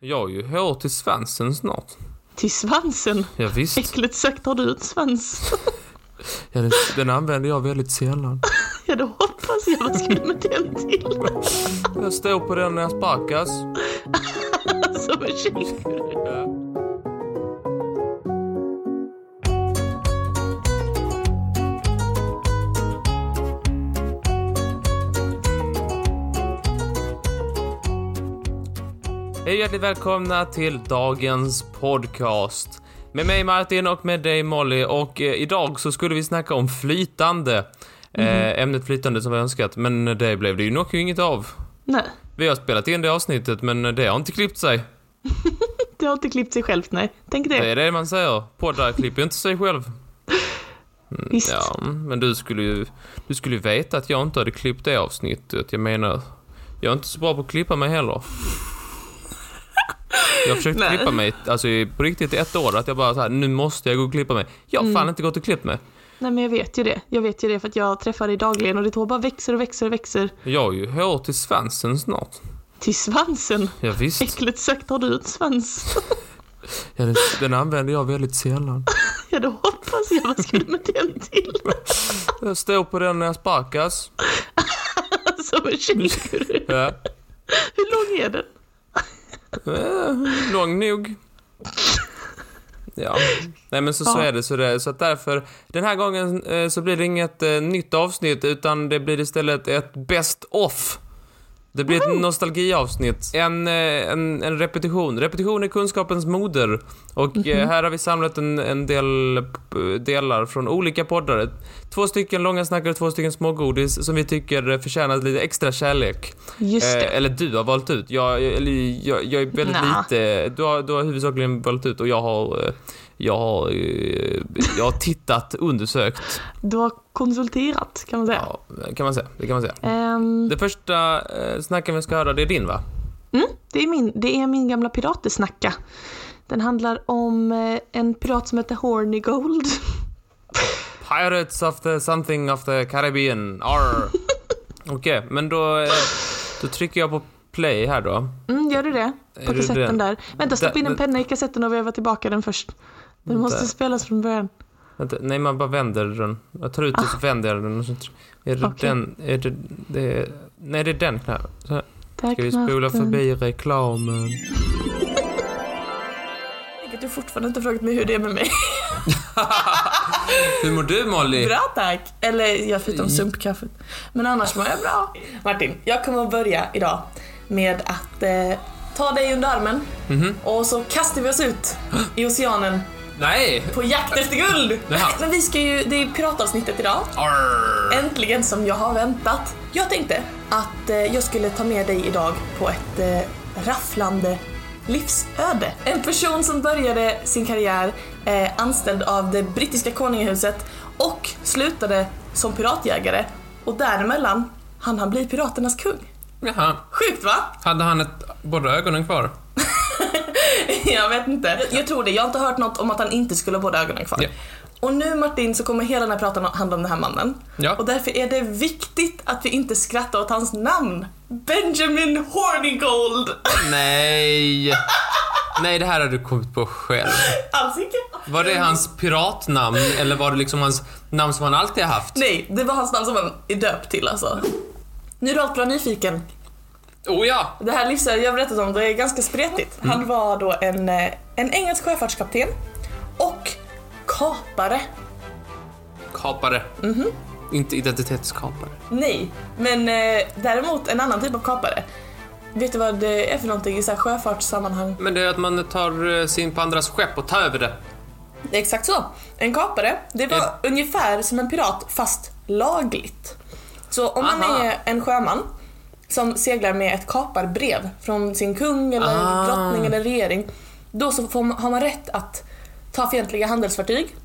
Jag har ju hår till svansen snart. Till svansen? Ja, visst. Äckligt sagt har du en svans. Ja, den, den använder jag väldigt sällan. ja, det hoppas jag. Vad ska du med den till? Jag står på den när jag sparkas. Som en känguru. Ja. Hej hjärtligt välkomna till dagens podcast. Med mig Martin och med dig Molly och eh, idag så skulle vi snacka om flytande. Eh, ämnet flytande som vi önskat, men det blev det ju nog inget av. Nej, Vi har spelat in det avsnittet, men det har inte klippt sig. det har inte klippt sig självt, nej. Tänk Det det. är det man säger. Poddar klipper ju inte sig själv. Visst. Ja, men du skulle ju, du skulle ju veta att jag inte hade klippt det avsnittet. Jag menar, jag är inte så bra på att klippa mig heller. Jag har försökt Nej. klippa mig, alltså på riktigt i ett år, att jag bara så här, nu måste jag gå och klippa mig. Jag har Mm. fan inte gått och klippt mig. Nej, men jag vet ju det. Jag vet ju det för att jag träffar dig dagligen och ditt hår bara växer och växer och växer. Jag har ju hår till svansen snart. Till svansen? Ja, visst. Äckligt sagt har du en svans. Ja, den, den använder jag väldigt sällan. ja, det hoppas jag. Vad ska du med den till? Jag står på den när jag sparkas. Som en känguru. Ja. Hur lång är den? Eh, lång nog. Ja, nej men så, så är det. Så, det, så att därför, den här gången eh, så blir det inget eh, nytt avsnitt utan det blir istället ett best off. Det blir ett nostalgiavsnitt. En, eh, en, en repetition. Repetition är kunskapens moder. Och eh, här har vi samlat en, en del eh, delar från olika poddar. Två stycken långa snackare och två stycken smågodis som vi tycker förtjänar lite extra kärlek. Just det. Eh, eller du har valt ut. Jag, eller, jag, jag är väldigt Nja. lite... Du har, du har huvudsakligen valt ut och jag har... eh, Jag har, jag har tittat, undersökt. Du har konsulterat, kan man säga. Ja, kan man säga. Det kan man säga. Ehm, Det första eh, snacken vi ska höra, det är din va? mm, det, är min, det är min gamla piratesnacka. Den handlar om eh, en pirat som heter Horny Gold. Pirates of the something of the Caribbean. Okej, men då, eh, då trycker jag på play här då. Mm, gör du det? Är På det kassetten den? där. Vänta, stoppa in en penna i kassetten och veva tillbaka den först. Den Vänta. måste spelas från början. Vänta, nej, man bara vänder den. Jag tar ut och så vänder jag den och så... tr- Är det Ah. Okej. den? Är det, det är, nej, det är den knappen. Ska vi spola förbi reklamen? Du fortfarande inte frågat mig hur det är med mig. Hur mår du Molly? Bra tack! Eller jag förutom sumpkaffet. Men annars mår jag bra. Martin, jag kommer att börja idag med att eh, ta dig under armen Mhm. och så kastar vi oss ut i oceanen Nej! på jakt efter guld. Jaha. Men vi ska ju, det är piratavsnittet idag. Arr. Äntligen som jag har väntat. Jag tänkte att eh, jag skulle ta med dig idag på ett eh, rafflande livsöde. En person som började sin karriär eh, anställd av det brittiska konungahuset och slutade som piratjägare och däremellan han han bli piraternas kung. Jaha. Sjukt va? Hade han ett, båda ögonen kvar? jag vet inte. Jag tror det. Jag har inte hört något om att han inte skulle ha båda ögonen kvar. Ja. Och nu Martin så kommer hela den här pratan handla om den här mannen. Ja. Och därför är det viktigt att vi inte skrattar åt hans namn. Benjamin Hornigold. Nej! Nej, det här har du kommit på själv. Alls icke. Var det hans piratnamn eller var det liksom hans namn som han alltid har haft? Nej, det var hans namn som han är döpt till alltså. Nu är du allt bra nyfiken. Oh ja! Det här livsödet jag berättat om, det är ganska spretigt. Mm. Han var då en, eh, en engelsk sjöfartskapten och kapare. Kapare. Inte identitetskapare. Nej, men eh, däremot en annan typ av kapare. Vet du vad det är för någonting i så här sjöfartssammanhang? Men det är att man tar eh, sin på andras skepp och tar över det. Exakt så. En kapare, det var Ett- ungefär som en pirat fast lagligt. Så om man Aha. är en sjöman som seglar med ett kaparbrev från sin kung eller Ah. drottning eller regering, då så får har man rätt att ta fientliga handelsfartyg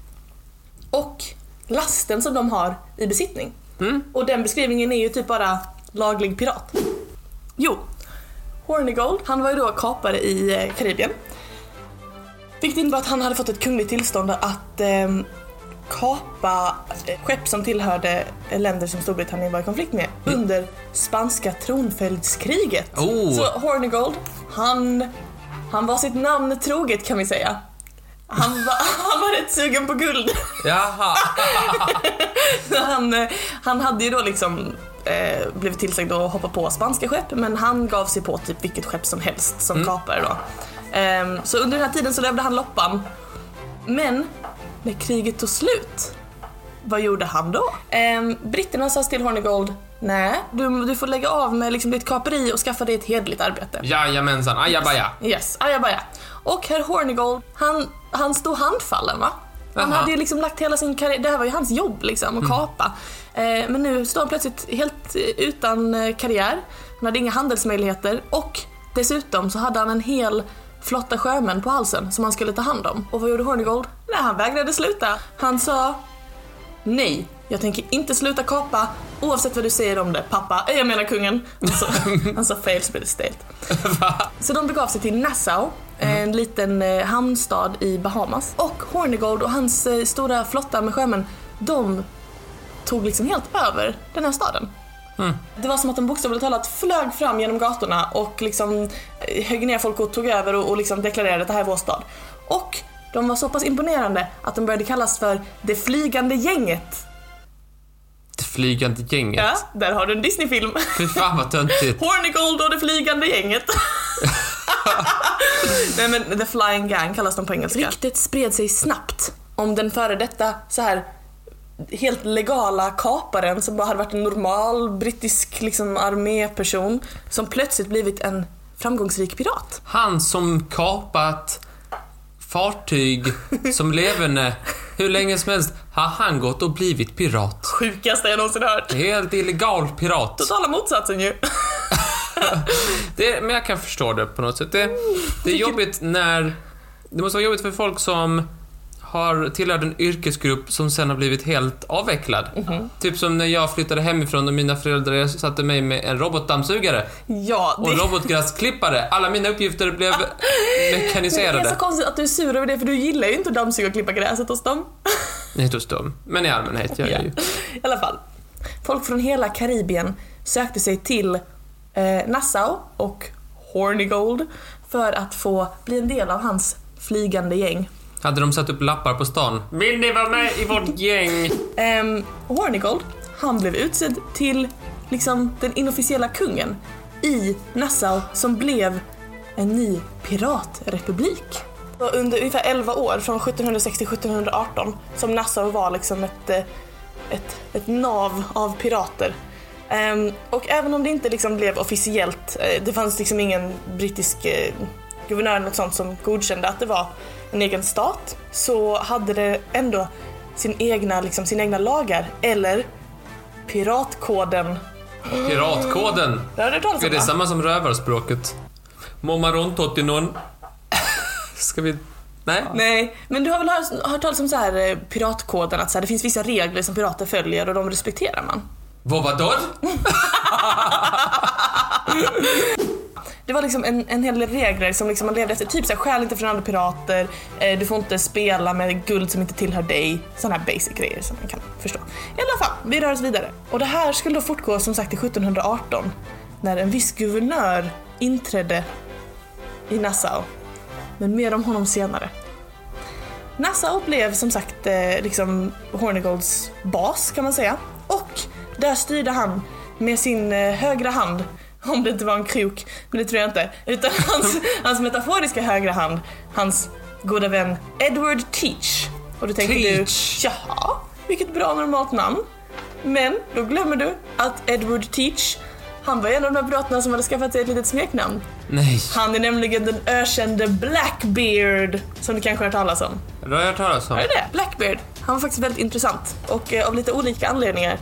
och lasten som de har i besittning. Mm. Och den beskrivningen är ju typ bara laglig pirat. Jo, Hornigold, han var ju då kapare i eh, Karibien. Vilket innebar att han hade fått ett kungligt tillstånd att ehm, kapa eh, skepp som tillhörde eh, länder som Storbritannien var i konflikt med under spanska tronföljdskriget. Oh. Så Hornigold, han Han var sitt namn troget kan vi säga. Han var, han var rätt sugen på guld. Jaha. han, eh, han hade ju då liksom eh, blivit tillsagd att hoppa på spanska skepp men han gav sig på typ vilket skepp som helst som kapare då. Ehm, så under den här tiden så levde han loppan. Men när kriget tog slut, vad gjorde han då? Ehm, britterna sa till Hornigold, nej du, du får lägga av med liksom ditt kaperi och skaffa dig ett hederligt arbete. Jajamensan, ajabaja. Yes, ajabaja. Och herr Hornigold, han, han stod handfallen va? Han Jaha. hade ju liksom lagt hela sin karriär, det här var ju hans jobb liksom, att kapa. Eh, men nu står han plötsligt helt eh, utan eh, karriär, han hade inga handelsmöjligheter och dessutom så hade han en hel flotta sjömän på halsen som han skulle ta hand om. Och vad gjorde Hornigold? Nej, han vägrade sluta. Han sa Nej, jag tänker inte sluta kapa oavsett vad du säger om det, pappa. Jag menar kungen. Han sa, han sa fel så blev det stelt. Så de begav sig till Nassau, en liten eh, hamnstad i Bahamas. Och Hornigold och hans eh, stora flotta med sjömän, de tog liksom helt över den här staden. Det var som att de bokstavligt talat flög fram genom gatorna och liksom eh, högg ner folk och tog över och, och liksom deklarerade att det här är vår stad. Och de var så pass imponerande att de började kallas för det flygande gänget. Det flygande gänget. Ja, där har du en Disney-film. Fy fan vad töntigt. Hornigold och det flygande gänget. Nej men The Flying Gang kallas de på engelska. Ryktet spred sig snabbt om den före detta så här helt legala kaparen som bara hade varit en normal brittisk liksom, arméperson som plötsligt blivit en framgångsrik pirat. Han som kapat fartyg som levande hur länge som helst har han gått och blivit pirat. Sjukaste jag någonsin hört. Helt illegal pirat. Totala motsatsen ju. Det, men jag kan förstå det på något sätt. Det, det är jobbigt när... Det måste vara jobbigt för folk som har tillhört en yrkesgrupp som sen har blivit helt avvecklad. Typ som när jag flyttade hemifrån och mina föräldrar satte mig med en robotdammsugare Ja, och en robotgräsklippare. Alla mina uppgifter blev det är mekaniserade. så konstigt att du är sur över det för du gillar ju inte att dammsuga och klippa gräset hos dem. Nej, hos dem. Men i allmänhet gör jag ju. I alla fall. Folk från hela Karibien sökte sig till eh, Nassau och Hornigold för att få bli en del av hans flygande gäng. Hade de satt upp lappar på stan? Vill ni vara med i vårt gäng? Ehm, Hornigold, han blev utsedd till liksom den inofficiella kungen i Nassau som blev en ny piratrepublik. Och Under ungefär 11 år, från 1760 till 1718, som Nassau var liksom ett, eh, ett, ett nav av pirater. Ehm, och även om det inte liksom blev officiellt, eh, det fanns liksom ingen brittisk eh, guvernör eller något sånt som godkände att det var en egen stat, så hade det ändå sin egna, liksom, sina egna lagar, eller piratkoden. Piratkoden. Det har du Är det va? samma som rövarspråket? Momarontotinon. Ska vi... Nej? Nej, men du har väl hört, hört talas om så här eh, piratkoden, att så här, det finns vissa regler som pirater följer och de respekterar man. Vovador? Det var liksom en, en hel del regler som liksom man levde efter, typ såhär, stjäl inte från andra pirater, eh, du får inte spela med guld som inte tillhör dig, sådana här basic grejer som man kan förstå. I alla fall, vi rör oss vidare. Och det här skulle då fortgå som sagt till 1718, när en viss guvernör inträdde i Nassau. Men mer om honom senare. Nassau blev som sagt eh, liksom Hornigolds bas kan man säga. Och där styrde han med sin eh, högra hand, om det inte var en krok, men det tror jag inte, utan hans, hans metaforiska högra hand, hans goda vän Edward Teach. Och då tänker Teach. du, jaha, vilket bra normalt namn. Men då glömmer du att Edward Teach, han var en av de här piraterna som hade skaffat sig ett litet smeknamn. Nej. Han är nämligen den ökände Blackbeard, som du kanske har hört talas om. Det har jag hört talas om. Är det det? Blackbeard. Han var faktiskt väldigt intressant och eh, av lite olika anledningar.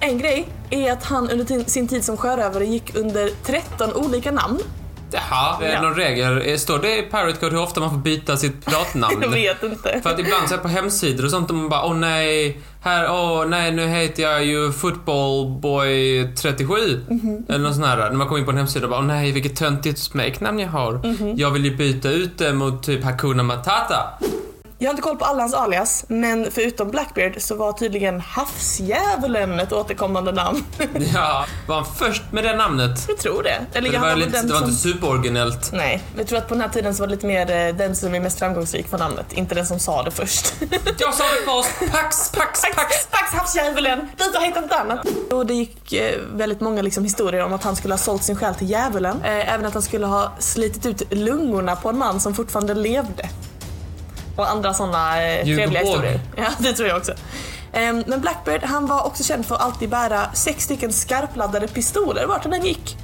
En grej är att han under sin tid som sjörövare gick under 13 olika namn. Jaha, är det Ja. någon regel? Eh, Står det i Pirate Code hur ofta man får byta sitt piratnamn? Jag vet inte. För att ibland så på hemsidor och sånt och man bara åh nej, här, åh nej nu heter jag ju footballboy 37 Mhm. Eller något sånt här. När man kommer in på en hemsida och bara åh nej vilket töntigt smeknamn jag har. Mhm. Jag vill ju byta ut det mot typ Hakuna Matata. Jag har inte koll på alla hans alias, men förutom Blackbeard så var tydligen Havsdjävulen ett återkommande namn. Ja, var han först med det namnet? jag tror det. Eller det var, lite, det var som... inte superoriginellt. Nej, jag tror att på den här tiden så var det lite mer eh, den som är mest framgångsrik för namnet, inte den som sa det först. Jag sa det först! Pax, pax, pax! Pax, Pax havsdjävulen! Du har hittat ett annat. Och det gick eh, väldigt många liksom, historier om att han skulle ha sålt sin själ till djävulen. Eh, även att han skulle ha slitit ut lungorna på en man som fortfarande levde. Och andra sådana eh, trevliga historier. Ja, det tror jag också. Ehm, men Blackbeard, han var också känd för att alltid bära sex stycken skarpladdade pistoler vart han än gick.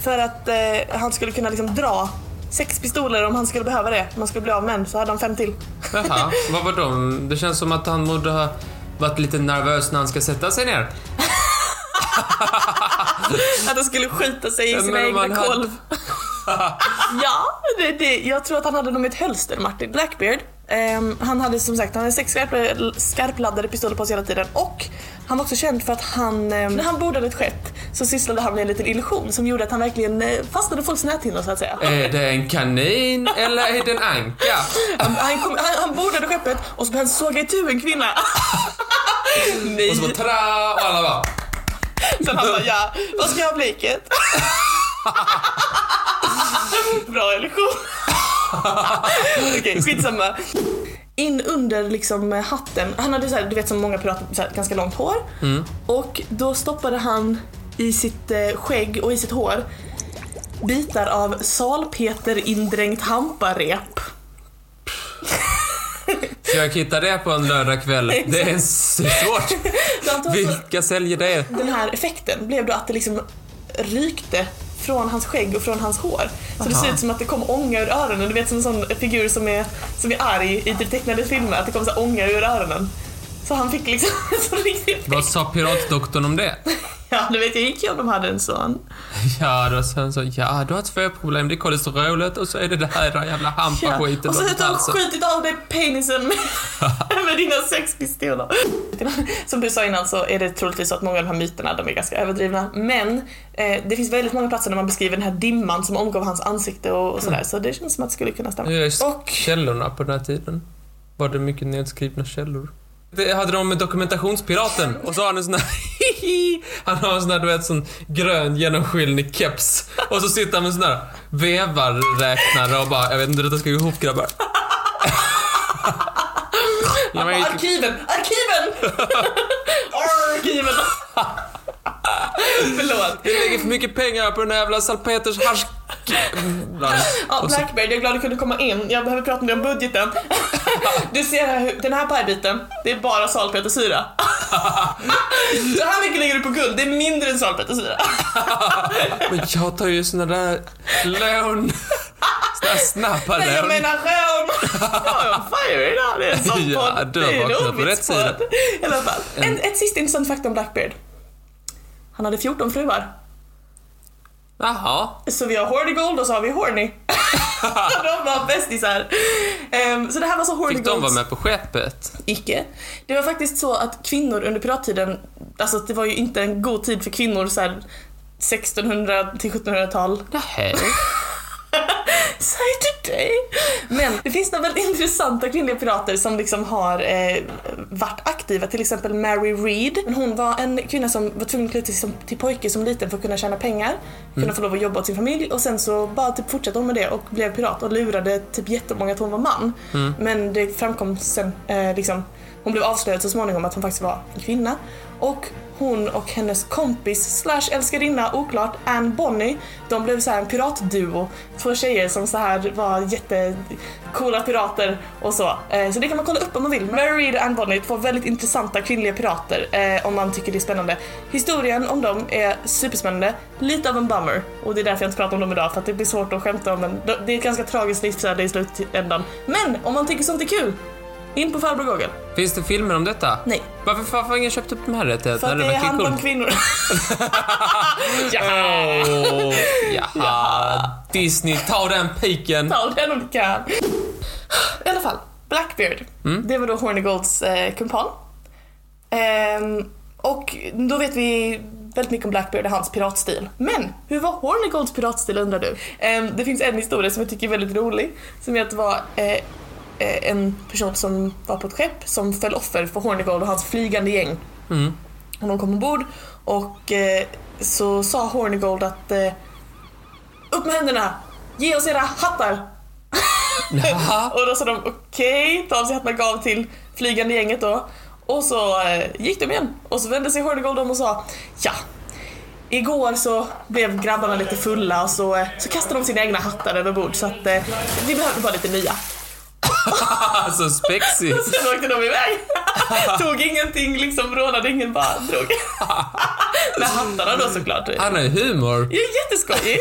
För att eh, han skulle kunna liksom dra sex pistoler om han skulle behöva det. Om han skulle bli av med en så hade han fem till. Jaha, vad var de? Det känns som att han borde ha varit lite nervös när han ska sätta sig ner. Att han skulle skjuta sig i sina egna man hade- kolv. ja, det, det, jag tror att han hade dem i ett hölster, Martin. Blackbeard, ehm, han hade som sagt han hade sex skarp, skarpladdade pistoler på sig hela tiden och han var också känd för att han, ehm, när han bordade ett skepp så sysslade han med en liten illusion som gjorde att han verkligen eh, fastnade folks näthinnor så att säga. Är det en kanin eller är det en anka? Han, han, kom, han, han bordade skeppet och så började han såga itu en kvinna. Nej. Och så bara tra och alla bara... Sen han bara, ja, vad ska jag ha bliket? Bra illusion. Okej, skitsamma. In under liksom hatten, han hade så här, du vet som många pirater, så här, ganska långt hår. Och då stoppade han i sitt eh, skägg och i sitt hår bitar av salpeter indränkt hamparep. Ska jag hitta det på en lördagkväll? Det är svårt. Vilka säljer det? den här effekten blev då att det liksom rykte från hans skägg och från hans hår. Så det Aha. ser ut som att det kom ånga ur öronen. Du vet som en sån figur som är, som är arg i typ tecknade filmer, att det kom så här ånga ur öronen. Så han fick liksom en sån riktig Vad sa piratdoktorn om det? Ja, du vet jag gick ju om de hade en sån. Ja, då sa han så, ja du har två problem. Det är kolesterolet och så är det det här jävla hampaskiten Och så har halsen. skjutit av dig penisen med, med dina sex pistoler. Som du sa innan så är det troligtvis så att många av de här myterna de är ganska överdrivna. Men eh, det finns väldigt många platser där man beskriver den här dimman som omgav hans ansikte och, och sådär. Så det känns som att det skulle kunna stämma. Och källorna på den här tiden. Var det mycket nedskrivna källor? Det hade de med dokumentationspiraten och så har han en sån här Han har en sån här du vet sån grön genomskinlig keps och så sitter han med en sån här vevarräknare och bara jag vet inte hur detta ska gå ihop grabbar. Var ju- Arkiven! Arkiven! Arkiven! Förlåt. Vi lägger för mycket pengar på den här jävla salpeters harsk... Ja, Blackberry, jag är glad att du kunde komma in. Jag behöver prata med dig om budgeten. Du ser här, den här pajbiten, det är bara salpetersyra. Så här mycket lägger du på guld, det är mindre än salpetersyra. Men jag tar ju såna där lån. Såna snabba Nej, jag lån. menar. Jag är on fire idag, det är en sån Ja, podd. du har Det är en vaknat på rätt ordvitspodd. sida. I alla fall. En, ett sista intressant fakta om Blackbeard. Han hade 14 fruar. Jaha. Så vi har Horny Gold och så har vi Horny. de var bästisar. Um, så det här var så Horny Fick de vara med på skeppet? Icke. Det var faktiskt så att kvinnor under pirattiden, alltså det var ju inte en god tid för kvinnor så här 1600 till 1700-tal. Nej. Säg till dig! Men det finns några väldigt intressanta kvinnliga pirater som liksom har eh, varit aktiva, till exempel Mary Read. Hon var en kvinna som var tvungen att klä sig till pojke som liten för att kunna tjäna pengar, kunna få lov att jobba åt sin familj och sen så bara typ fortsatte hon med det och blev pirat och lurade typ jättemånga att hon var man. Men det framkom sen, eh, liksom, hon blev avslöjad så småningom att hon faktiskt var en kvinna. Och hon och hennes kompis slash älskarinna, oklart, Anne Bonny, de blev så här en piratduo. Två tjejer som så här var jättecoola pirater och så. Eh, så det kan man kolla upp om man vill. Mary Read och Anne Bonny, två väldigt intressanta kvinnliga pirater eh, om man tycker det är spännande. Historien om dem är superspännande, lite av en bummer och det är därför jag inte pratar om dem idag för att det blir svårt att skämta om en, det är ett ganska tragiskt livsöde i slutändan. Men om man tycker sånt är kul, in på farbror Google. Finns det filmer om detta? Nej. Varför, varför har ingen köpt upp de här För rättigheterna? att det är verkar hand om kvinnor. ja. Åh, jaha. Disney, ta den piken. Ta den om du kan. I alla fall, Blackbeard. Det var då Horny Golds eh, kumpan. Ehm, och då vet vi väldigt mycket om Blackbeard och hans piratstil. Men hur var Horny Golds piratstil undrar du? Ehm, det finns en historia som jag tycker är väldigt rolig. Som är att det var eh, en person som var på ett skepp som föll offer för Hornigold och hans flygande gäng. Mm. Och de kom ombord och eh, så sa Hornigold att eh, upp med händerna, ge oss era hattar. Och då sa de okej, ta av sig hattarna gav till flygande gänget då. Och så eh, gick de igen. Och så vände sig Hornigold om och sa ja, igår så blev grabbarna lite fulla och så, eh, så kastade de sina egna hattar över bord så att eh, vi behövde bara lite nya. alltså spexigt. Sen åkte de iväg. Tog ingenting, liksom rånade ingen, bara drog. Med hattarna då såklart. Han har ju humor. Ja, jätteskojig.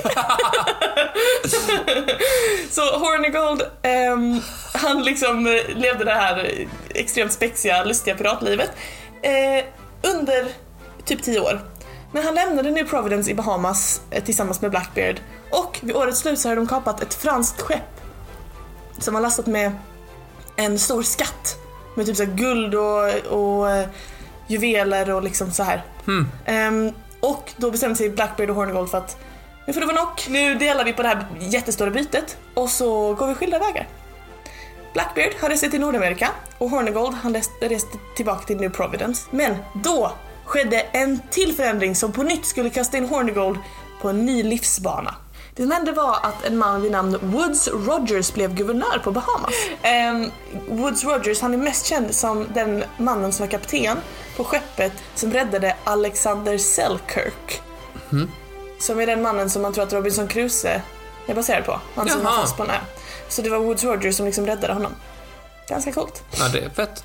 så Hornigold, ehm, han liksom levde det här extremt spexiga, lustiga piratlivet eh, under typ 10 år. Men han lämnade New Providence i Bahamas eh, tillsammans med Blackbeard och vid årets slut så hade de kapat ett franskt skepp som var lastat med en stor skatt med typ så guld och, och eh, juveler och liksom så här. Hmm. Ehm, och då bestämde sig Blackbeard och Hornigold för att nu får det vara nog. Nu delar vi på det här jättestora bytet och så går vi skilda vägar. Blackbeard han reste till Nordamerika och Hornigold han reste, reste tillbaka till New Providence. Men då skedde en till förändring som på nytt skulle kasta in Hornigold på en ny livsbana. Det som hände var att en man vid namn Woods Rogers blev guvernör på Bahamas. Ehm, Woods Rogers han är mest känd som den mannen som var kapten på skeppet som räddade Alexander Selkirk. Som är den mannen som man tror att Robinson Crusoe är baserad på. Han som var fast på en ö. Så det var Woods Rogers som liksom räddade honom. Ganska coolt. Ja, det är fett.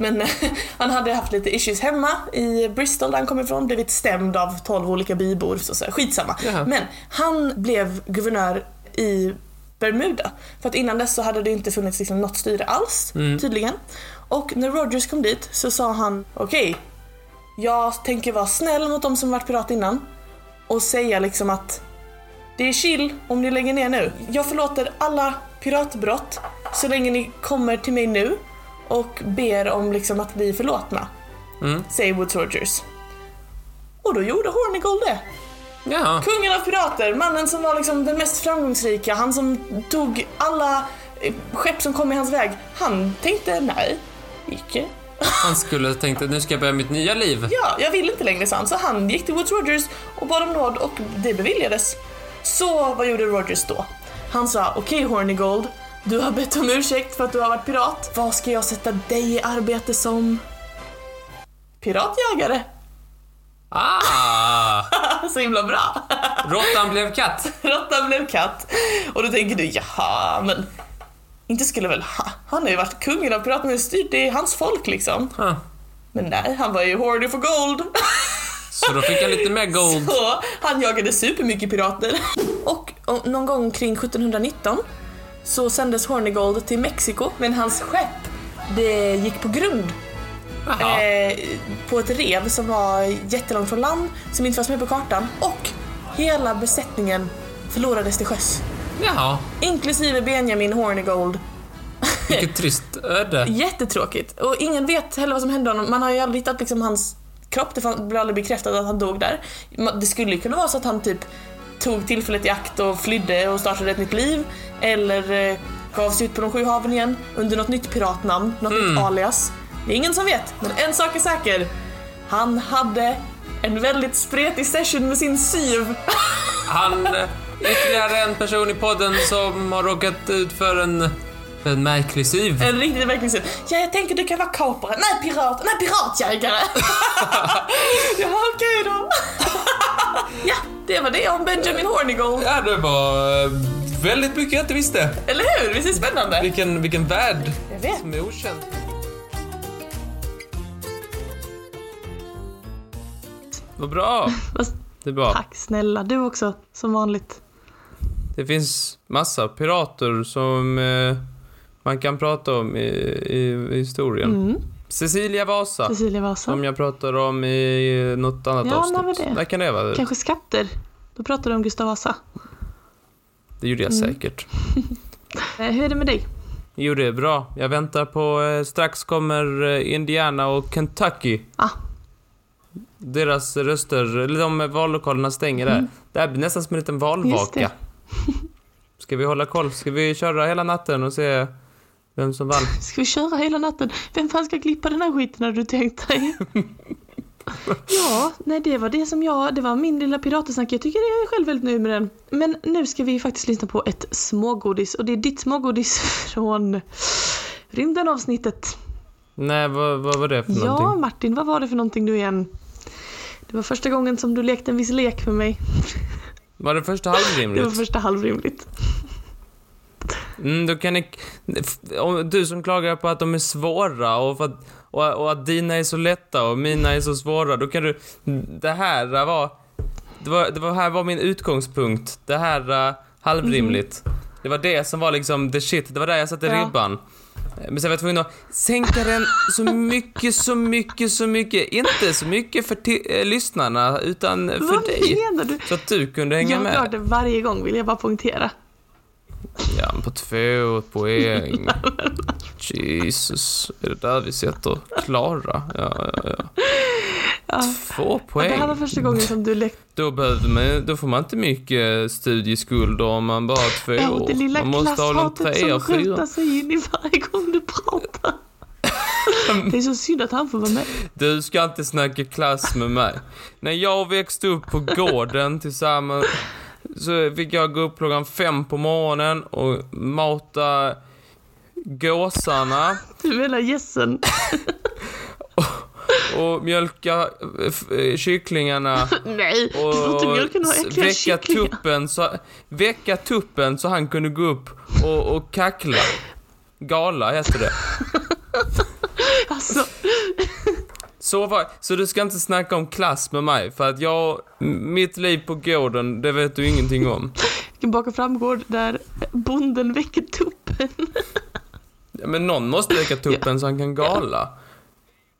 Men han hade haft lite issues hemma i Bristol där han kom ifrån, blivit stämd av 12 olika bybor, så, så skitsamma. Jaha. Men han blev guvernör i Bermuda. För att innan dess så hade det inte funnits liksom något styre alls, tydligen. Och när Rogers kom dit så sa han, okej, jag tänker vara snäll mot de som varit pirat innan och säga liksom att det är chill om ni lägger ner nu. Jag förlåter alla piratbrott så länge ni kommer till mig nu och ber om liksom att bli förlåtna. Mm. Säger Woods Rogers. Och då gjorde Hornigold det. Ja. Kungen av pirater, mannen som var liksom den mest framgångsrika, han som tog alla eh, skepp som kom i hans väg. Han tänkte nej, icke. Han skulle tänkt att nu ska jag börja mitt nya liv. Ja, jag vill inte längre, sa han. Så han gick till Woods Rogers och bad om nåd och det beviljades. Så vad gjorde Rogers då? Han sa, okej Hornigold, du har bett om ursäkt för att du har varit pirat. Vad ska jag sätta dig i arbete som? Piratjägare. Ah! Så himla bra. Råttan blev katt. Råttan blev katt. Och då tänker du, jaha, men inte skulle väl ha, han har ju varit kungen av piraterna och styrt, det är hans folk liksom. Ah. Men nej, han var ju horny for gold. Så då fick jag lite mer gold. Så han jagade supermycket pirater. Och och någon gång kring 1719 så sändes Hornigold till Mexiko men hans skepp det gick på grund eh, på ett rev som var jättelångt från land som inte fanns med på kartan och hela besättningen förlorades till sjöss. Jaha. Inklusive Benjamin Hornigold. Vilket trist öde. Jättetråkigt. Och ingen vet heller vad som hände honom. Man har ju aldrig hittat liksom hans kropp. Det blev aldrig bekräftat att han dog där. Det skulle ju kunna vara så att han typ tog tillfället i akt och flydde och startade ett nytt liv. Eller eh, gav sig ut på de sju haven igen under något nytt piratnamn, något nytt alias. Det är ingen som vet. Men en sak är säker. Han hade en väldigt spretig session med sin syv. Han, eh, ytterligare en person i podden som har råkat ut för en, en märklig syv. En riktigt verkligen syv. Ja, jag tänker du kan vara kapare. Nej, pirat. Nej, piratjägare. ja, okej då. ja, det var det om Benjamin Hornigold. Ja, det var eh, väldigt mycket jag inte visste. Eller hur? Visst är det spännande? Vilken, vilken värld som är okänd. Vad bra. Det är bra. Tack snälla, du också, som vanligt. Det finns massa pirater som eh, man kan prata om i, i, i historien. Mm. Cecilia Vasa, Cecilia Vasa. som jag pratar om i något annat Ja, avsnitt. det? När kan det vara? Kanske skatter. Då pratar du om Gustav Vasa. Det gjorde jag Mm. säkert. Eh, hur är det med dig? Jo, det är bra. Jag väntar på... Eh, strax kommer eh, Indiana och Kentucky. Ah. Deras röster, eller de vallokalerna stänger där. Det här blir nästan som en liten Mm. Valvaka. Ska vi hålla koll? Ska vi köra hela natten och se vem som vann. Ska vi köra hela natten? Vem fan ska klippa den här skiten hade du tänkt dig? ja, nej det var det som jag, det var min lilla piratesnack. Jag tycker jag är själv väldigt nöjd med den. Men nu ska vi faktiskt lyssna på ett smågodis och det är ditt smågodis från rymden avsnittet. Nej, vad, vad var det för Ja, någonting? Martin, vad var det för någonting du igen? Det var första gången som du lekte en viss lek med mig. Var det första Det var halvrimligt? första halvrimligt. Mm, då kan ni... Du som klagar på att de är svåra och, att, och, och att dina är så lätta och mina är så svåra, då kan du... Det här var... Det var, det var här var min utgångspunkt. Det här uh, halvrimligt. Det var det som var liksom the shit. Det var där jag satte Ja. ribban. Men sen var jag tvungen att sänka den så mycket, så mycket, så mycket. Inte så mycket för eh, lyssnarna, utan för Vad dig. menar du? Så att du kunde hänga Jag med. gör det varje gång vill jag bara poängtera. Ja, men på två poäng. Jesus. Är det där vi sätter Klara? Ja, ja, ja. Ja. Två Och det här var poäng. första gången som du lekte. Då, man, då får man inte mycket studieskulder om man bara har två Ja, år. det lilla Man måste ha klasshatet trea, som skjuter sig in i varje gång du pratar. Det är så synd att han får vara med. Du ska inte snacka klass med mig. När jag växte upp på gården tillsammans så fick jag gå upp klockan fem på morgonen och mata gåsarna Du menar gässen? och mjölka eh, eh, kycklingarna Nej, du får inte och mjölka några äckliga väcka kycklingar. tuppen så, väcka tuppen så han kunde gå upp och, och kackla. Gala heter det. Alltså, Så, var, så du ska inte snacka om klass med mig för att jag, mitt liv på gården, det vet du ingenting om. vilken bak och framgård där bonden väcker tuppen. Ja, Men någon måste väcka tuppen så han kan gala.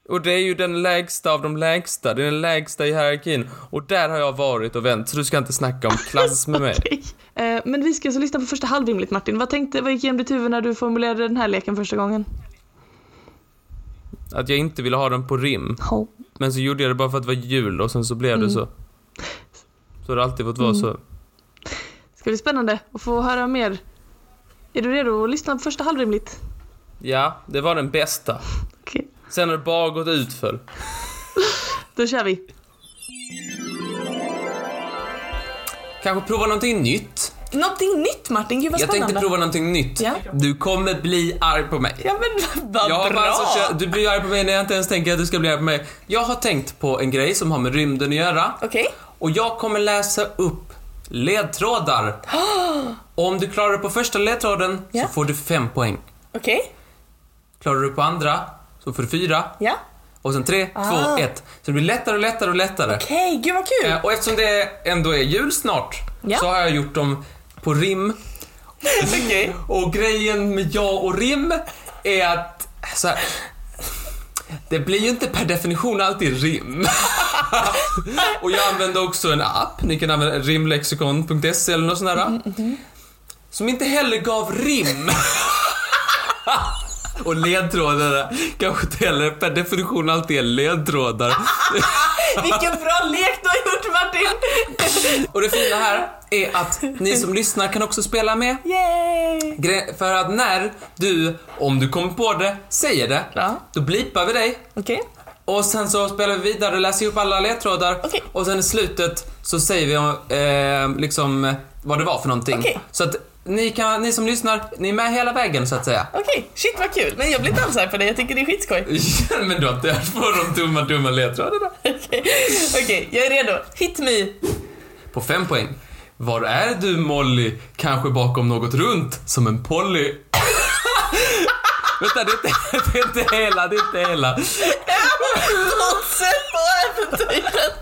Och det är ju den lägsta av de lägsta, det är den lägsta i hierarkin. Och där har jag varit och vänt, så du ska inte snacka om klass med mig. Okej. Eh, Men vi ska alltså lyssna på första halvrimligt Martin. Vad tänkte, vad gick igenom ditt huvud när du formulerade den här leken första gången? Att jag inte ville ha den på rim. Oh. Men så gjorde jag det bara för att det var jul och sen så blev det Mm. så. Så har det alltid fått vara så. Ska bli spännande att få höra mer. Är du redo att lyssna på första halvrimligt? Ja, det var den bästa. Okej, Sen har det bara gått utför. då kör vi. Kanske prova någonting nytt. Någonting nytt Martin, gud vad Jag spännande. tänkte prova någonting nytt. Ja. Du kommer bli arg på mig. Ja men vad Jag bra! alltså du blir arg på mig när jag inte ens tänker att du ska bli arg på mig. Jag har tänkt på en grej som har med rymden att göra. Okej. Och jag kommer läsa upp ledtrådar. Och om du klarar det på första ledtråden Ja. så får du fem poäng. Okej. Klarar du på andra så får du fyra. Ja. Och sen tre, Ah. två, ett. Så det blir lättare och lättare och lättare. Okej, gud vad kul! Eh, Och eftersom det ändå är jul snart Ja. så har jag gjort dem på rim. Okej. Och grejen med ja och rim är att så här, det blir ju inte per definition alltid rim. och jag använder också en app, ni kan använda rimlexikon.se eller något sånt där. Som inte heller gav rim. och ledtrådarna kanske inte heller per definition alltid är ledtrådar. Vilken bra lek du har gjort Martin! Och det fina här är att ni som lyssnar kan också spela med. Yay! För att när du, om du kommer på det, säger det, Ja. då blipar vi dig. Okej. Och sen så spelar vi vidare och läser upp alla ledtrådar. Okej. Och sen i slutet så säger vi eh, liksom vad det var för någonting. Okej. Så att ni, kan, ni som lyssnar, ni är med hela vägen så att säga. Okej, shit vad kul. Men jag blir inte alls arg på dig, jag tycker det är skitskoj. Men du har inte hört på de dumma, dumma ledtrådarna. Okej, Okej, jag är redo. Hit me. På fem poäng. Var är du Molly? Kanske bakom något runt, som en Polly. Vänta, det är, inte, det är inte hela, det är inte hela. Fortsätt på äventyret.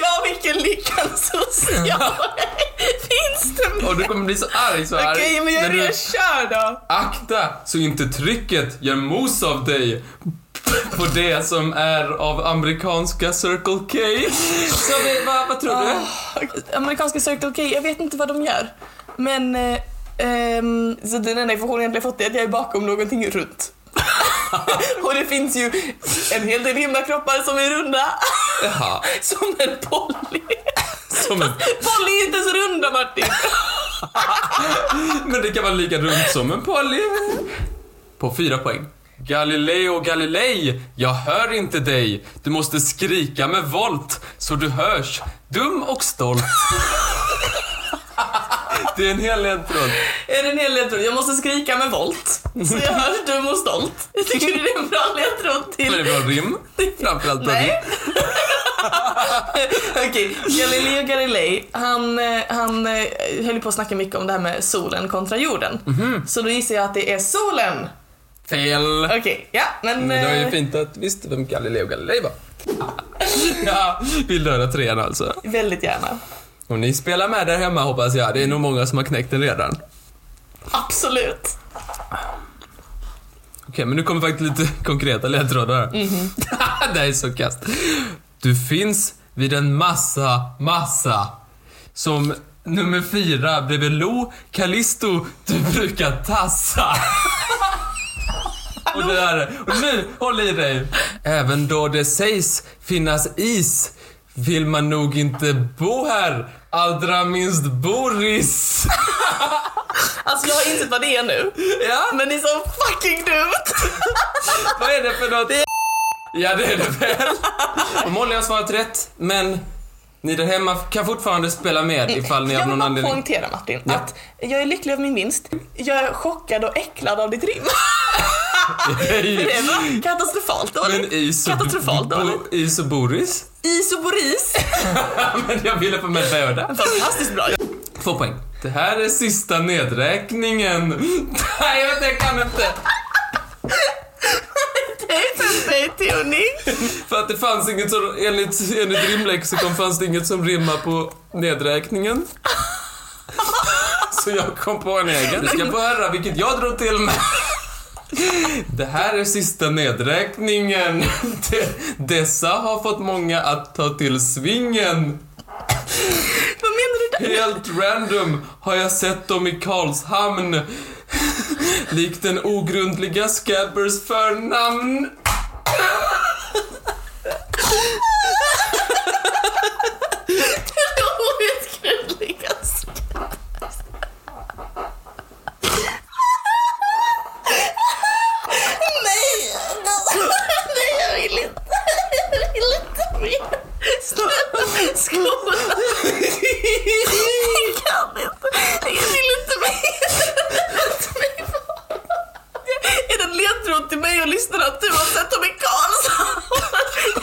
Ja, vilken lyckans social. Finns det Och du mer? kommer bli så arg, så arg. Okej, men jag är redan kör då. Akta så inte trycket gör mos av dig på det som är av amerikanska Circle K. Så vi, vad, vad tror du? Amerikanska Circle K, jag vet inte vad de gör. Men, eh, ehm, så den enda informationen jag egentligen fått är att jag är bakom någonting runt. Och det finns ju en hel del himlakroppar som är runda. Jaha, Som en Polly. som en... Polly är inte så runda Martin. Men det kan vara lika runt som en Polly. På fyra poäng. Galileo Galilei, jag hör inte dig. Du måste skrika med volt så du hörs. Dum och stolt. Det är en hel ledtråd. Är det en hel ledtråd? Jag måste skrika med volt. Så jag hörs dum och stolt. Jag tycker det är en bra ledtråd Men det till... är bra rim. Framförallt bra. Nej. Okej, Galileo Galilei, han, eh, han eh, höll på att snacka mycket om det här med solen kontra jorden. Mhm. Så då gissar jag att det är solen. Fel. Okej, ja, men... Men det var ju eh, fint att visste vem Galileo Galilei var. Ja, vill du höra trean alltså? Väldigt gärna. Och ni spelar med där hemma hoppas jag. Det är nog många som har knäckt den redan. Absolut. Okej, men nu kommer faktiskt lite konkreta ledtrådar här. det här är så kast. Du finns vid en massa, massa. Som nummer fyra bredvid Lo, Callisto, du brukar tassa. Och det där, och nu, håll i dig. Även då det sägs finnas is vill man nog inte bo här. Allra minst Boris. Alltså jag har insett vad det är nu. Ja, Men det är så fucking dumt. vad är det för något? Ja, det är det väl. Och Molly har svarat rätt, men ni där hemma kan fortfarande spela med ifall ni Jag av vill någon anledning... poängtera Martin, Ja. att jag är lycklig över min vinst. Jag är chockad och äcklad av ditt rim. Det var katastrofalt dåligt. Men is och, Katastrofalt dåligt. is och Boris? Is och Boris. men jag ville få med båda. Fantastiskt bra. Två poäng. Det här är sista nedräkningen. Nej, jag vet inte, jag kan inte. För att det fanns inget som, enligt, enligt rimlexikon fanns det inget som rimmar på nedräkningen. Så jag kom på en egen. Du ska få höra vilket jag drog till med. Det här är sista nedräkningen. De, dessa har fått många att ta till svingen. Vad menar du där? Helt random har jag sett dem i Karlshamn. Likt den ogrundliga Scabbers förnamn. Outgrundligast. Nej! Nej, jag vill inte. Jag vill inte mer. Snälla, skolan. Jag kan inte. Jag vill inte mer. Låt mig vara. Är det en ledtråd till mig och lyssnarna att du har sett dem i Karlshamn?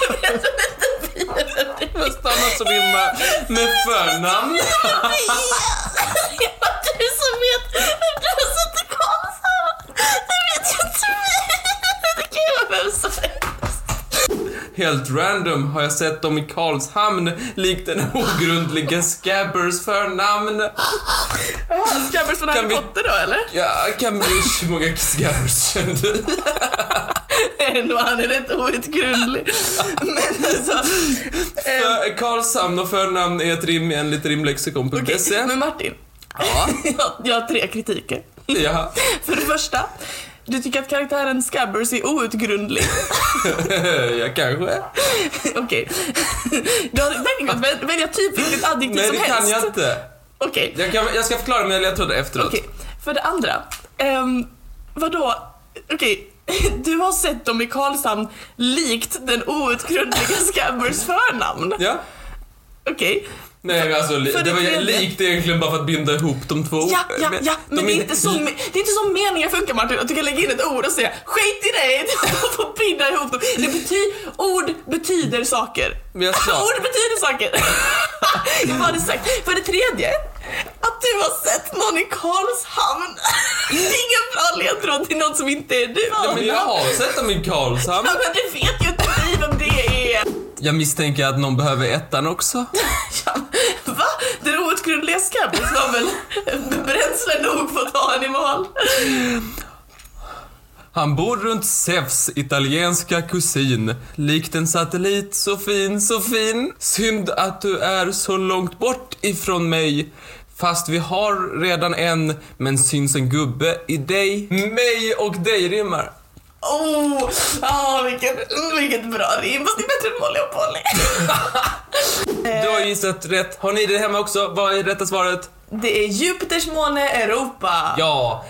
Jag vet inte vidare. Fast annat som rimmar med förnamn. Ja, du som vet att du har sett i Karlshamn. Det vet ju inte vi. Det kan ju vara vem som helst. Random har jag sett dem i Karlshamn likt den ogrundliga Scabbers förnamn. Scabbers från Harry Kan vi- Potter då eller? Ja, Cambridge, hur många Scabbers känner du? Ändå, han är rätt outgrundlig. Men alltså... eh, För Karlshamn och förnamn är ett rim enligt rimlexikon.se. okej, Men Martin. Ja. Jag, jag har tre kritiker. Ja, För det första, du tycker att karaktären Scabbers är outgrundlig. ja kanske. Okej. Du har verkligen kunnat väl- välja typ vilket adjektiv Nej, som det helst. kan jag inte. Okej. Jag, kan, jag ska förklara mina ledtrådar efteråt. Okej, för det andra. Um, vadå? Okej, du har sett dem i Karlshamn likt den outgrundliga Scabbers förnamn. Ja. Okej. Nej, men alltså, det det var ju likt egentligen bara för att binda ihop de två. Ja, ja, ja, men de det är, inte så, det är inte så meningen funkar Martin, att du kan lägga in ett ord och säga skit i du får binda ihop dem. Det bety- ord betyder saker. Men jag sa- Ord betyder saker. Jag det sagt. För det tredje, att du har sett någon i Karlshamn. Det är ingen bra ledtråd till någon som inte är du. Nej, men jag har sett dem i Karlshamn. Ja, men du vet ju inte vem det är. Jag misstänker att någon behöver ettan också. Ja, va? Den outgrundliga Scabbers var väl bränsle nog för att ta en i mål? Han bor runt Zeus italienska kusin. Likt en satellit, så fin, så fin. Synd att du är så långt bort ifrån mig. Fast vi har redan en, men syns en gubbe i dig. Mig och dig rimmar. Oh, ah, vilket, vilket bra rim. Fast det är bättre än Molly och Polly. Du har gissat rätt. Har ni det hemma också? Vad är rätta svaret? Det är Jupiters måne Europa. Ja.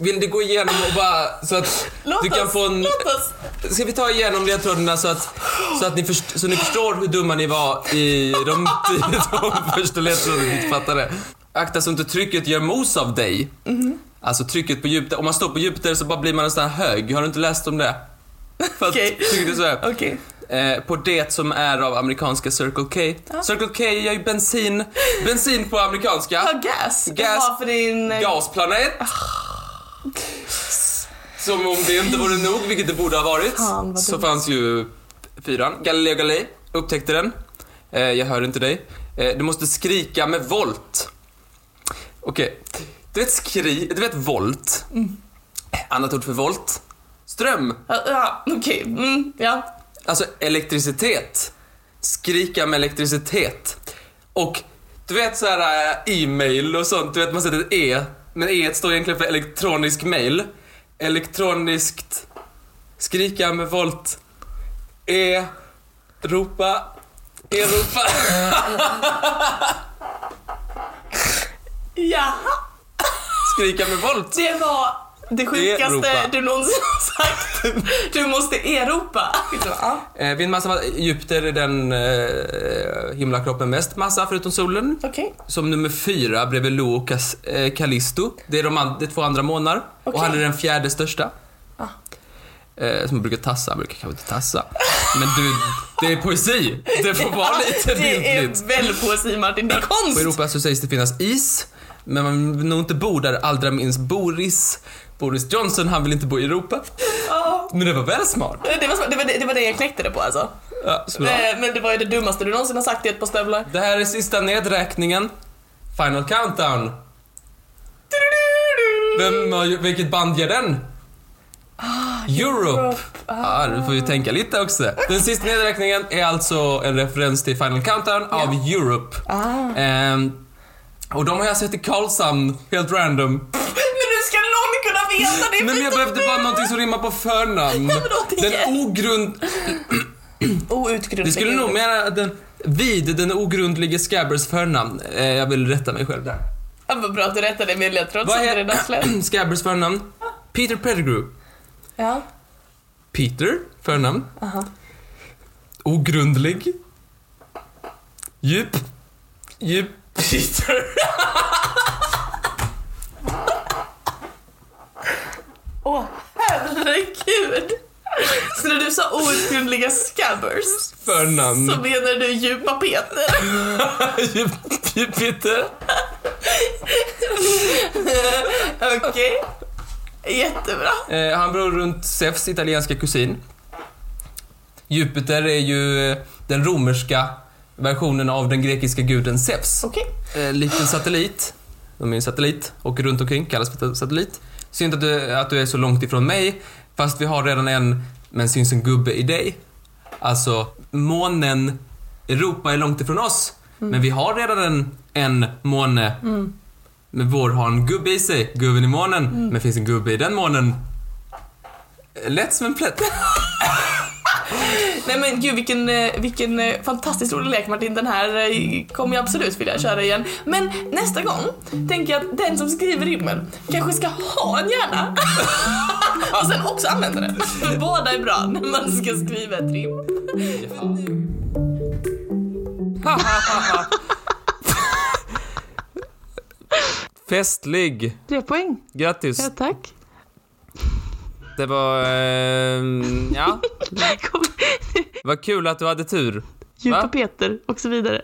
Vill du gå igenom och bara så att Låt du kan oss, få en... låt oss. Ska vi ta igenom ledtrådarna så att, så att ni, först, så ni förstår hur dumma ni var i de, de första ledtrådarna ni inte fattade. Akta så inte trycket gör mos av dig. Alltså trycket på Jupiter. Om man står på Jupiter så bara blir man nästan hög. Har du inte läst om det? För att Okej. trycket är så här. Okej. Eh, på det som är av amerikanska Circle K. Circle K är ju bensin. Bensin på amerikanska. Ja, gas. Gas. Jaha, för din... eh, Gasplanet. Som om det inte vore nog, vilket det borde ha varit, Fan, så dumt. fanns ju fyran. Galileo Galilei upptäckte den. Eh, jag hör inte dig. Eh, du måste skrika med volt. Okej. Du vet skri... Du vet volt? Mm. Annat ord för volt? Ström. Ja, ja okej. Mm, ja. Alltså elektricitet. Skrika med elektricitet. Och du vet så här äh, e-mail och sånt, du vet man sätter ett e, men e står egentligen för elektronisk mail. Elektroniskt skrika med volt. E, ropa, Europa. Jaha. Skrika med volt. Det var det sjukaste Europa. du någonsin har sagt. Du måste eropa. Ja. Eh, vid en massa, Jupiter är den eh, himlakroppen mest massa förutom solen. Okej. Som nummer fyra bredvid och Cas- eh, Callisto. Det är de an- det är två andra månar. Och Okej. han är den fjärde största. Ah. Eh, som brukar tassa, brukar kanske inte tassa. Men du, det är poesi. Det får vara lite Det är bildligt. väl poesi Martin, det är konst. På Europa så sägs det finnas is. Men man vill nog inte bo där, allra minst Boris. Boris Johnson, han vill inte bo i Europa. Ja. Men det var väl smart? Det var, det, var det, var det jag knäckte det på alltså. Ja. Eh, Men det var ju det dummaste du någonsin har sagt i ett par stövlar. Det här är sista nedräkningen. Final countdown. Vem, har ju- vilket band gör den? Europe. Ja, du får ju tänka lite också. Den sista nedräkningen är alltså en referens till Final Countdown av Europe. Ah. Ehm, och de har jag sett i Karlshamn, helt random. Men nu ska någon kunna veta det. Men jag behövde bara någonting som rimmar på förnamn. Den ogrund... Outgrundlig. Det skulle nog mena den... Vid den ogrundlige Scabbers förnamn. Eh, jag vill rätta mig själv där. Ja, vad bra att du rättade med ledtråd som är- du redan släppt. Scabbers förnamn? Peter Pettigrew. Ja. Peter, förnamn. Aha. Ogrundlig. Djup. Djup. Peter. Åh, herregud! Så när du sa outgrundliga scabbers Förnamn. så menar du djupa Peter? Djup, djup Peter. Okej. Jättebra. Eh, han bor runt Zeus italienska kusin. Jupiter är ju eh, den romerska versionen av den grekiska guden Zeus. Okej. Eh, likt en satellit. De är en satellit och runt omkring kallas för satellit. Synd att du, att du är så långt ifrån mig, fast vi har redan en, men syns en gubbe i dig. Alltså, månen, Europa är långt ifrån oss, men vi har redan en, en måne. Men vår har en gubbe i sig, gubben i månen. Men finns en gubbe i den månen? Lätt som en plätt. Nej men gud vilken, eh, vilken eh, fantastiskt rolig lek Martin. Den här eh, kommer jag absolut vilja köra igen. Men nästa gång tänker jag att den som skriver rimmen kanske ska ha en hjärna. Och sen också använda den. För båda är bra när man ska skriva ett rim. Festlig. Tre poäng. Grattis. tack. Det var... Eh, ja. Vad kul att du hade tur. Djupa Va? Peter och så vidare.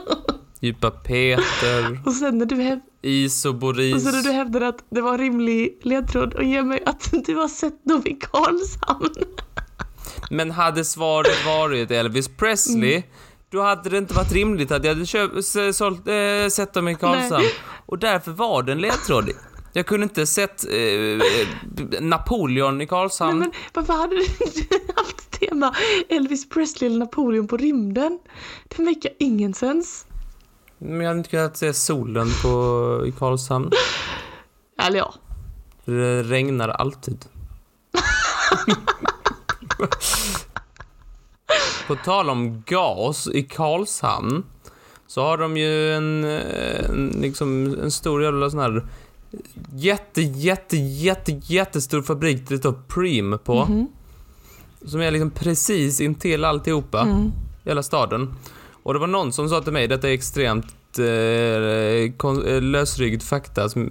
Djupa Peter, Och sen när du, häv- Is och Boris. och sen när du hävdade att det var en rimlig ledtråd och ge mig att du har sett dem i Karlshamn. Men hade svaret varit Elvis Presley, Mm. då hade det inte varit rimligt att jag hade köpt, sålt, äh, sett dem i Karlshamn. Och därför var det en ledtråd. Jag kunde inte sett eh, Napoleon i Karlshamn. Men varför hade du inte haft tema Elvis Presley eller Napoleon på rymden? Det make ingen sens. Men jag hade inte kunnat se solen på, i Karlshamn. Eller ja. Det regnar alltid. På tal om gas i Karlshamn så har de ju en, eh, en, liksom, en stor jävla sån här jätte, jätte, jätte, jättestor fabrik det står Preem på. Mhm. Som är liksom precis intill alltihopa, Mm. hela staden. Och det var någon som sa till mig, detta är extremt eh, eh, lösryggd fakta. Som,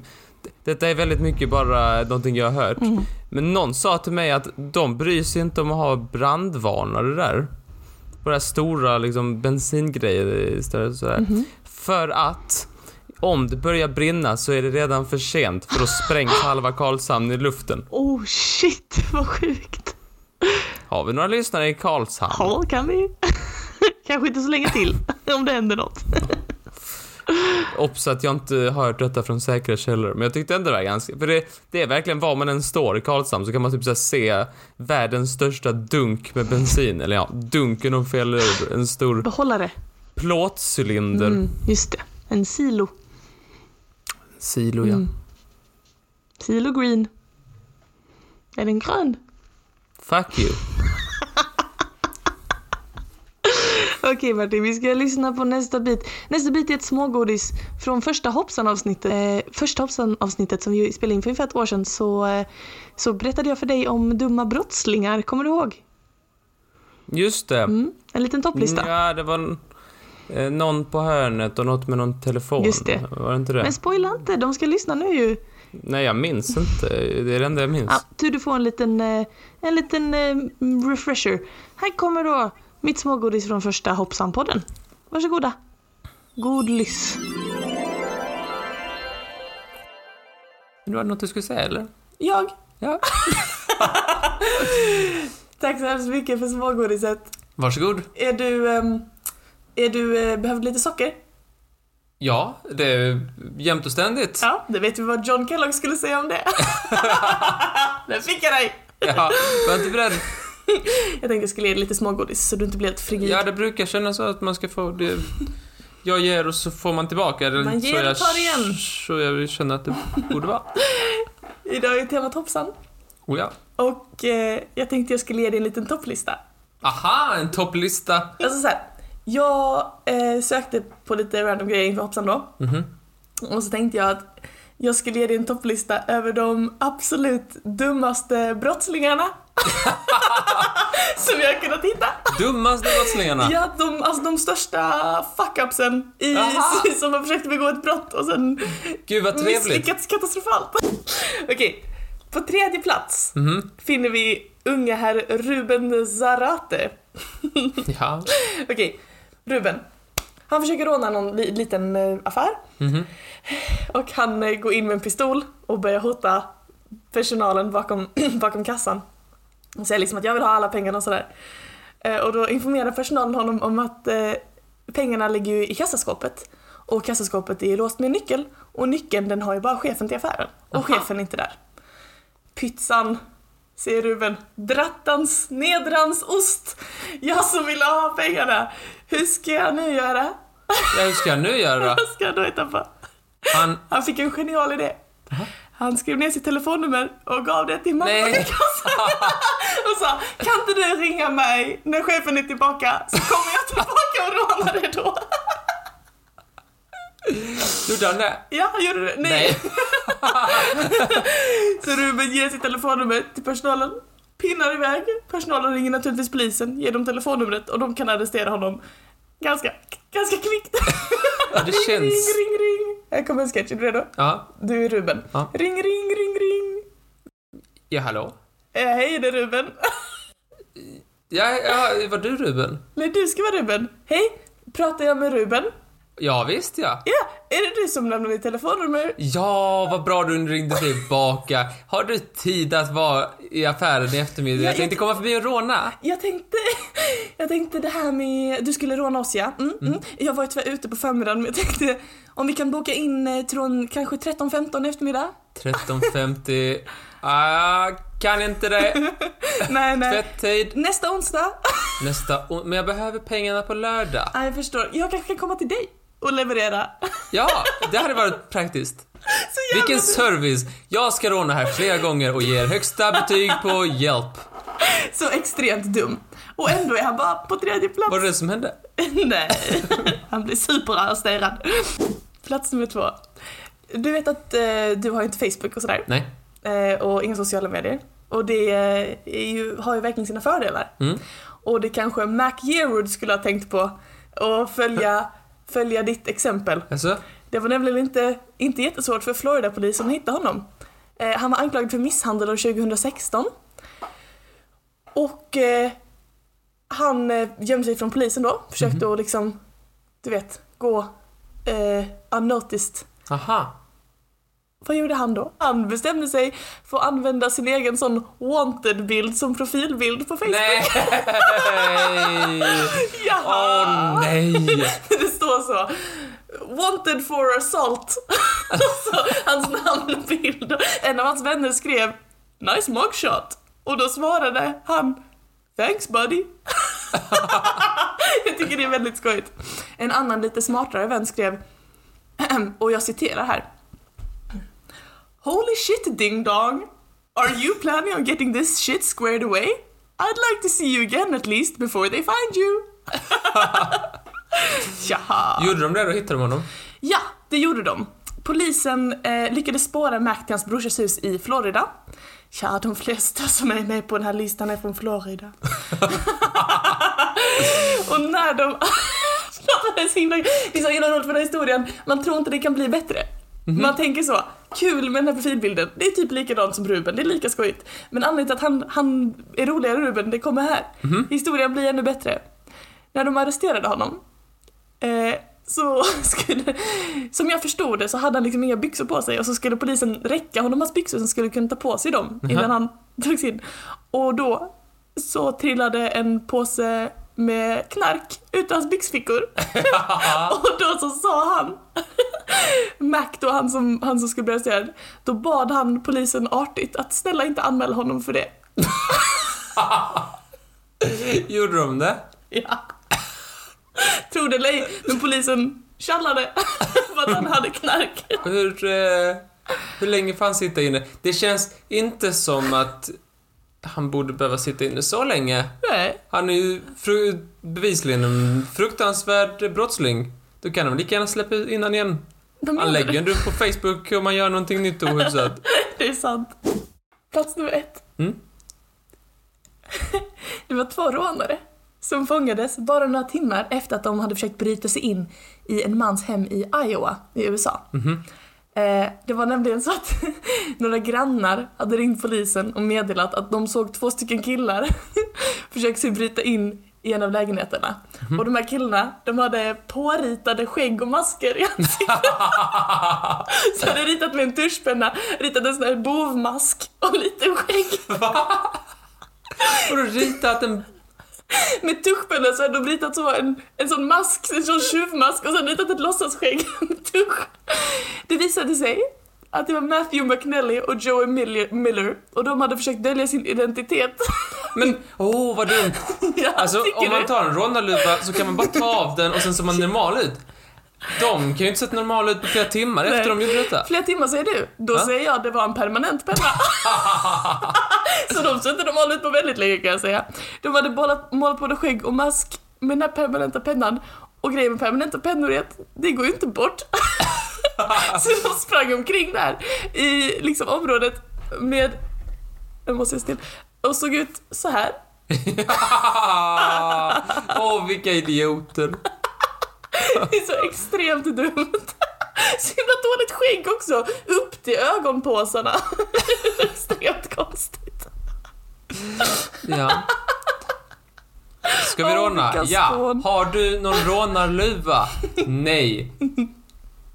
detta är väldigt mycket bara någonting jag har hört. Mm. Men någon sa till mig att de bryr sig inte om att ha brandvarnare där. På det här stora liksom bensingrejer istället sådär. Mhm. För att om det börjar brinna så är det redan för sent för då sprängs halva Karlshamn i luften. Oh shit, vad sjukt. Har vi några lyssnare i Karlshamn? Ja, kan vi. Kanske inte så länge till, om det händer något. Obs att jag inte har hört detta från säkra källor, men jag tyckte ändå det var ganska... För det, det är verkligen var man än står i Karlshamn så kan man typ så se världens största dunk med bensin. Eller ja, dunk är nog fel. En stor Behållare. plåtcylinder. Mm, just det. En silo. Silo, ja. Mm. Silo green. Är den grön? Fuck you. Okej Martin, vi ska lyssna på nästa bit. Nästa bit är ett smågodis från första Hoppsan-avsnittet. Eh, första Hoppsan-avsnittet som vi spelade in för ungefär ett år sedan så, eh, så berättade jag för dig om dumma brottslingar. Kommer du ihåg? Just det. Mm, en liten topplista. Ja, det var eh, någon på hörnet och något med någon telefon. Just det. Var det inte det? Men spoila inte, de ska lyssna nu ju. Nej, jag minns inte. Det är det enda jag minns. Ja, tur du får en liten, eh, en liten eh, refresher. Här kommer då mitt smågodis från första Hoppsan-podden. Varsågoda. God lyss. Det var något du skulle säga, eller? Jag. Ja. Tack så hemskt mycket för smågodiset. Varsågod. Är du, ehm, är du, eh, behöver lite socker? Ja, det är jämt och ständigt. Ja, det vet vi vad John Kellogg skulle säga om det. Där fick jag dig! Ja, var inte beredd. Jag tänkte jag skulle ge dig lite smågodis så du inte blir helt frigid. Ja, det brukar kännas så att man ska få det. Jag ger och så får man tillbaka. Eller Man ger så och jag, tar igen. Så jag känner att det borde vara. Idag är temat hoppsan. Oh ja. Och eh, jag tänkte jag skulle ge dig en liten topplista. Aha, en topplista. Alltså så här, jag eh, sökte på lite random grejer inför hoppsan då. Mhm. Och så tänkte jag att jag skulle ge dig en topplista över de absolut dummaste brottslingarna. som jag har kunnat hitta. Dummaste brottslingarna. Ja, de, alltså de största fuck-upsen i, som har försökt begå ett brott och sen Gud vad trevligt. misslyckats katastrofalt. Okej, på tredje plats Mhm. finner vi unga herr Ruben Zarate. Ja. Okej, Ruben. Han försöker råna någon li- liten eh, affär Mhm. och han eh, går in med en pistol och börjar hota personalen bakom, bakom kassan. Och säger liksom att jag vill ha alla pengarna och sådär. Eh, och då informerar personalen honom om att pengarna ligger ju i kassaskåpet. Och kassaskåpet är ju låst med en nyckel och nyckeln den har ju bara chefen till affären. Och Aha. chefen är inte där. Pytsan, säger Ruben. Drattans, nedrans ost. Jag som vill ha pengarna. Hur ska jag nu göra? ja, hur ska jag nu göra då? Vad ska jag då hitta på? Han... Han fick en genial idé. Han skrev ner sitt telefonnummer och gav det till mamman Nej. och sa, kan inte du ringa mig när chefen är tillbaka så kommer jag tillbaka och rånar dig då. Gjorde han det? Ja, han gjorde det. Nej. så Ruben ger sitt telefonnummer till personalen, pinnar iväg. Personalen ringer naturligtvis polisen, ger dem telefonnumret och de kan arrestera honom ganska, ganska kvickt. Ja, det ring, känns... ring, ring, ring. Här kommer en sketch, är du redo? Ja. Du är Ruben. Ja. Ring, ring, ring, ring. Ja, hallå? Eh, hej, det är Ruben. Ja, ja, var du Ruben? Nej, du ska vara Ruben. Hej, pratar jag med Ruben? Ja, visst ja. Ja, är det du som lämnade ditt telefonnummer? Ja, vad bra du ringde tillbaka. Har du tid att vara i affären i eftermiddag? Ja, Jag tänkte jag- komma förbi och råna. Jag tänkte, jag tänkte det här med, du skulle råna oss ja. Mm, mm. Jag var ju tyvärr ute på förmiddagen men jag tänkte om vi kan boka in eh, från kanske 13-15 i eftermiddag? 13.50. Ah, kan inte det. nej, nej. Tvätttid. Nästa onsdag? Nästa on- Men jag behöver pengarna på lördag. Nej, jag förstår. Jag kanske kan komma till dig och leverera. Ja, det hade varit praktiskt. Vilken service! Jag ska råna här flera gånger och ger högsta betyg på hjälp. Så extremt dum. Och ändå är han bara på tredje plats. Vad var det som hände? Nej, han blir superarresterad. Plats nummer två. Du vet att eh, du har inte Facebook och sådär. Nej. Eh, och inga sociala medier. Och det eh, ju, har ju verkligen sina fördelar. Mm. Och det kanske Mac Yearwood skulle ha tänkt på. Och följa, följa ditt exempel. Alltså? Det var nämligen inte, inte jättesvårt för Florida-polisen att hitta honom. Eh, han var anklagad för misshandel år 2016. Och eh, han eh, gömde sig från polisen då. Försökte att liksom, du vet, gå eh, unnoticed. Aha. Vad gjorde han då? Han bestämde sig för att använda sin egen sån wanted-bild som profilbild på Facebook. Nej! Jaha! Åh nej! Det står så. Wanted for assault. så, hans namn och bild. En av hans vänner skrev Nice mugshot. Och då svarade han Thanks buddy. jag tycker det är väldigt skojigt. En annan lite smartare vän skrev och jag citerar här. Holy shit ding dong. Are you planning on getting this shit squared away? I'd like to see you again at least before they find you. Jaha. Gjorde de det då? Hittade de honom? Ja, det gjorde de. Polisen eh, lyckades spåra Mac till hans brorsas hus i Florida. Ja, de flesta som är med på den här listan är från Florida. och när de... Förlåt, det är så himla... Det är så himla roligt för den här historien. Man tror inte det kan bli bättre. Man tänker så, kul med den här profilbilden, det är typ likadant som Ruben, det är lika skojigt. Men anledningen till att han, han är roligare än Ruben, det kommer här. Historien blir ännu bättre. När de arresterade honom, eh, så skulle, som jag förstod det så hade han liksom inga byxor på sig och så skulle polisen räcka honom hans byxor så han skulle kunna ta på sig dem innan han togs in. Och då så trillade en påse med knark ut ur hans byxfickor. och då så sa han, Mac då, han som, han som skulle bli arresterad, då bad han polisen artigt att snälla inte anmäla honom för det. Gjorde de det? Ja. Tror det eller ej, men polisen tjallade för att han hade knark. Hur, eh, hur länge han sitta inne? Det känns inte som att han borde behöva sitta inne så länge. Nej, Han är ju fru, bevisligen en fruktansvärd brottsling. Då kan de lika gärna släppa in han igen. Han lägger en på Facebook om man gör någonting nytt och ohyfsat. Det är sant. Plats nummer ett. Mm. Det var två rånare som fångades bara några timmar efter att de hade försökt bryta sig in i en mans hem i Iowa i USA. Mhm. Eh, det var nämligen så att några grannar hade ringt polisen och meddelat att de såg två stycken killar försöka sig bryta in i en av lägenheterna. Mhm. Och de här killarna, de hade påritade skägg och masker i ansiktet. Så hade ritat med en tuschpenna, ritat en sån här bovmask och lite skägg. Och då ritat en... Med tuschpenna så hade de ritat så en, en sån mask, en sån tjuvmask och sen ritat ett låtsasskägg med tusch. Det visade sig att det var Matthew McNally och Joey Miller, och de hade försökt dölja sin identitet. Men, åh oh, vad dumt. ja, Alltså om man tar en rondaluva så kan man bara ta av den och sen ser man normal ut. De kan ju inte sett normala ut på flera timmar efter de gjorde detta. Flera timmar säger du, då Va? säger jag det var en permanent penna. så de såg inte normala ut på väldigt länge kan jag säga. De hade målat, målat både skägg och mask med den här permanenta pennan. Och grejen med permanenta pennor är att det går ju inte bort. så de sprang omkring där i liksom området med, nu måste jag still, och såg ut så här. Åh, vilka idioter. Det är så extremt dumt. Så himla dåligt skägg också, upp till ögonpåsarna. extremt konstigt. Ja. Ska vi råna? Ja. Har du någon rånarluva? Nej.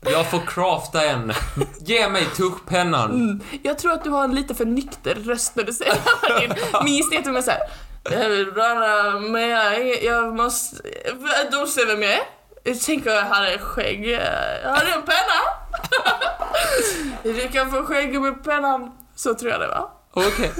Jag får crafta en. Ge mig tuschpennan. Mm. Jag tror att du har en lite för nykter röst när du säger det. Min gissning är att du är såhär Jag vill men jag, jag måste... De ser vem jag är. Jag tänker jag hade skägg. Jag hade en penna. Du kan få skägg med pennan. Så tror jag det var. Okej.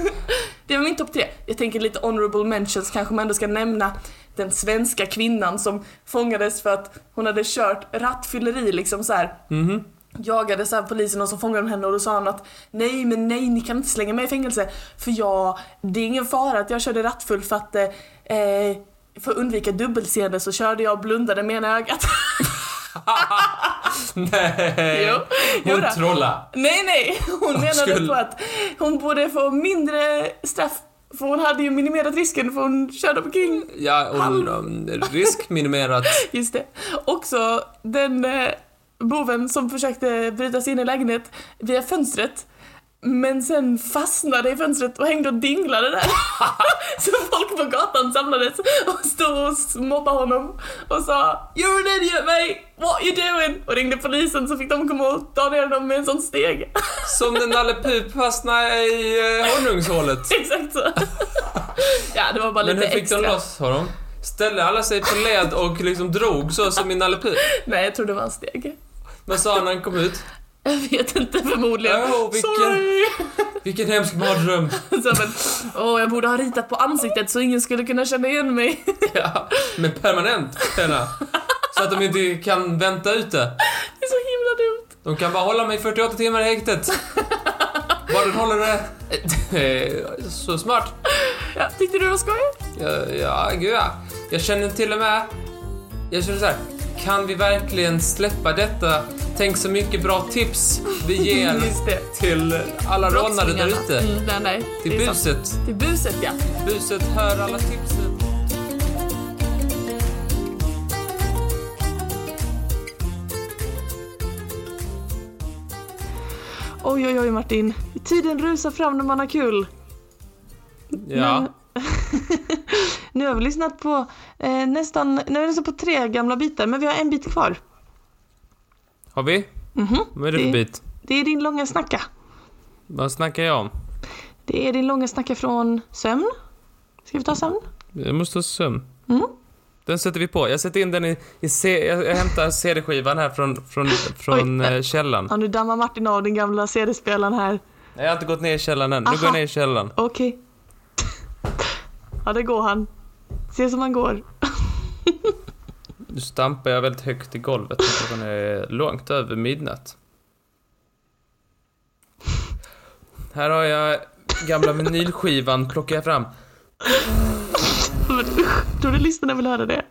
Det var min topp tre. Jag tänker lite honorable mentions kanske man ändå ska nämna den svenska kvinnan som fångades för att hon hade kört rattfylleri liksom så här Mhm. jagade så här polisen och så fångade de henne och då sa han att nej men nej ni kan inte slänga mig i fängelse för jag, det är ingen fara att jag körde rattfull för att eh, eh, för att undvika dubbelseende så körde jag och blundade med ena ögat. Nej! Jo, Hon jodå. trolla. nej nej, hon menade skulle- på att hon borde få mindre straff för hon hade ju minimerat risken för hon körde omkring Ja, och um, risk minimerat. Just det. Också den eh, boven som försökte bryta sig in i lägenhet via fönstret. Men sen fastnade i fönstret och hängde och dinglade där. Så folk på gatan samlades och stod och mobbade honom och sa You're an idiot mate, what you doing? Och ringde polisen så fick de komma och ta ner honom med en sån steg. Som när Nalle Puh fastnade i eh, honungshålet. Exakt så. ja, det var bara Men lite hur fick extra. de loss honom? Ställde alla sig på led och liksom drog så som i Nalle Puh? Nej, jag tror det var en steg. Vad sa han när han kom ut? Jag vet inte, förmodligen. Åh, vilken- Sorry! Vilken hemsk mardröm. Så men, åh jag borde ha ritat på ansiktet så ingen skulle kunna känna igen mig. Ja, men permanent gärna. Så att de inte kan vänta ute. Det är så himla dumt. De kan bara hålla mig 48 timmar i häktet. Bara den håller det. Det är Så smart. Ja, tyckte du det var skojigt? Ja, ja, gud ja. Jag känner till och med... Jag känner så här. Kan vi verkligen släppa detta? Tänk så mycket bra tips vi ger till alla rånare där ute. Mm, nej, nej. Till det är sant. buset. Till buset, ja. Buset hör alla tipsen. Oj, oj, oj Martin. Tiden rusar fram när man har kul. Ja. Men- nu har vi lyssnat på eh, nästan, nu har vi lyssnat på tre gamla bitar, men vi har en bit kvar. Har vi? Mhm. Vad är det för Det- bit? Det är din långa snacka. Vad snackar jag om? Det är din långa snacka från sömn. Ska vi ta sömn? Jag måste ha sömn. Mm. Den sätter vi på. Jag sätter in den i... i C, jag, jag hämtar CD-skivan här från, från, från Oj. eh, källaren. Ja, nu dammar Martin av den gamla CD-spelaren här. Jag har inte gått ner i källaren än. Nu går Aha. jag ner i källaren. Okej. Ja, det går han. Se som han går. Nu stampar jag väldigt högt i golvet. Klockan är långt över midnatt. Här har jag gamla vinylskivan, plockar jag fram. Tror du lyssnarna vill höra det?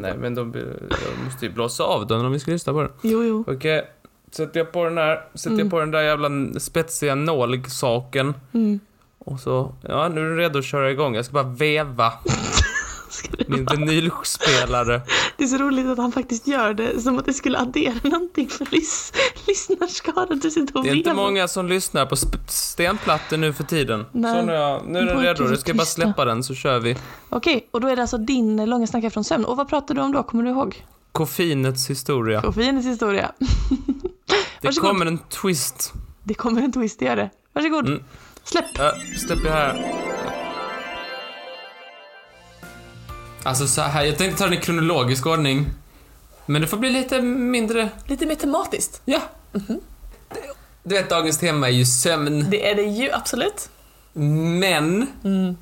Nej, men de, jag måste ju blåsa av den om vi ska lyssna på den. Jo, jo. Okej, sätter jag på den här, sätter Mm. jag på den där jävla spetsiga nålsaken. Mm. Och så, ja nu är du redo att köra igång. Jag ska bara veva Ska min vinylspelare. det är så roligt att han faktiskt gör det, som att det skulle addera någonting för lys, lyssnarskaran. Du sitter och Det är inte många som lyssnar på stenplattor nu för tiden. Nej. Så nu är, jag, nu är den redo. Jag ska bara släppa den så kör vi. Okej, och då är det alltså din långa snacka från sömn. Och vad pratar du om då? Kommer du ihåg? Koffeinets historia. Koffeinets historia. Det kommer en twist. Det kommer en twist, det gör det. Varsågod. Mm. Släpp. Jag släpper här. Alltså så här, jag tänkte ta den i kronologisk ordning. Men det får bli lite mindre... Lite mer tematiskt. Ja. Du vet, dagens tema är ju sömn. Det är det ju, absolut. Men... Mm.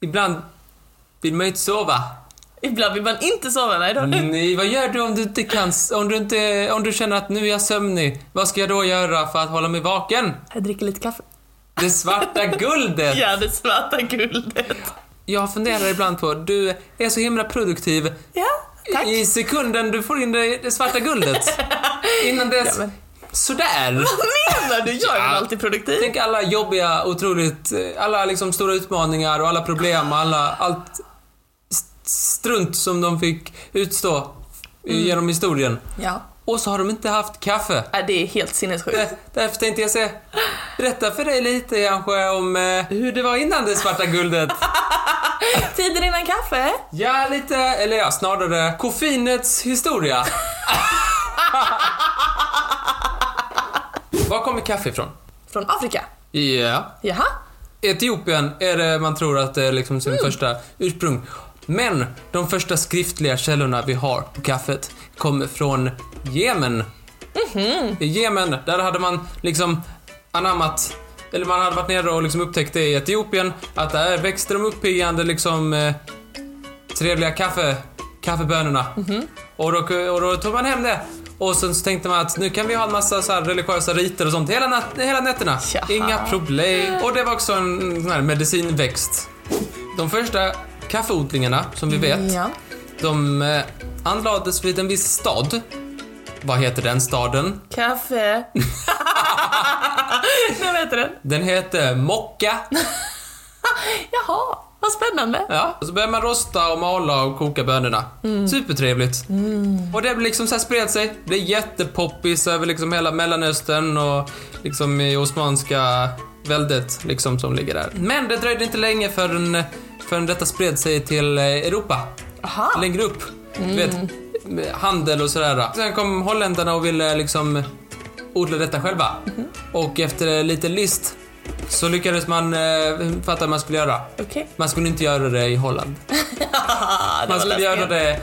Ibland vill man ju inte sova. Ibland vill man inte sova, nej då. Nej, vad gör du om du inte kan... Om du, inte, om du känner att nu är jag sömnig? Vad ska jag då göra för att hålla mig vaken? Jag dricker lite kaffe. Det svarta guldet! Ja, det svarta guldet. Jag funderar ibland på, du är så himla produktiv. Ja, tack. I sekunden du får in det, det svarta guldet. Innan dess, Ja, sådär. Vad menar du? Jag är Ja. väl alltid produktiv? Tänk alla jobbiga, otroligt, eh, alla liksom stora utmaningar och alla problem och alla, allt strunt som de fick utstå Mm. genom historien. Ja. Och så har de inte haft kaffe. Nej, det är helt sinnessjukt. Där- Därför tänkte jag säga, berätta för dig lite kanske om eh, hur det var innan det svarta guldet. Tiden innan kaffe? Ja, lite, eller ja, snarare koffeinets historia. Var kommer kaffe ifrån? Från Afrika? Ja. Jaha? Etiopien är det man tror att det är liksom sin första ursprung. Men de första skriftliga källorna vi har på kaffet kommer från Jemen. I Jemen, där hade man liksom anammat, eller man hade varit nere och liksom upptäckt det i Etiopien, att där växte de uppiggande liksom eh, trevliga kaffe, kaffebönorna. Och, då, och då tog man hem det Och sen så tänkte man att nu kan vi ha en massa så religiösa riter och sånt hela, nat- hela nätterna. Jaha. Inga problem. Och det var också en sån här medicinväxt. De första kaffeodlingarna, som vi vet, Ja. de eh, anlades vid en viss stad. Vad heter den staden? Kaffe. Vet du den. Den heter Mocka. Jaha, vad spännande. Ja, och så börjar man rosta och mala och koka bönorna. Supertrevligt. Och det liksom så här spred sig. Det blev jättepoppis över liksom hela Mellanöstern och liksom i Osmanska väldet liksom som ligger där. Men det dröjde inte länge förrän, förrän detta spred sig till eh, Europa. Aha. Längre upp. Du vet, handel och sådär. Sen kom holländarna och ville liksom odla detta själva. Och efter lite list så lyckades man eh, fatta vad man skulle göra. Okej. Man skulle inte göra det i Holland. Det Man skulle göra det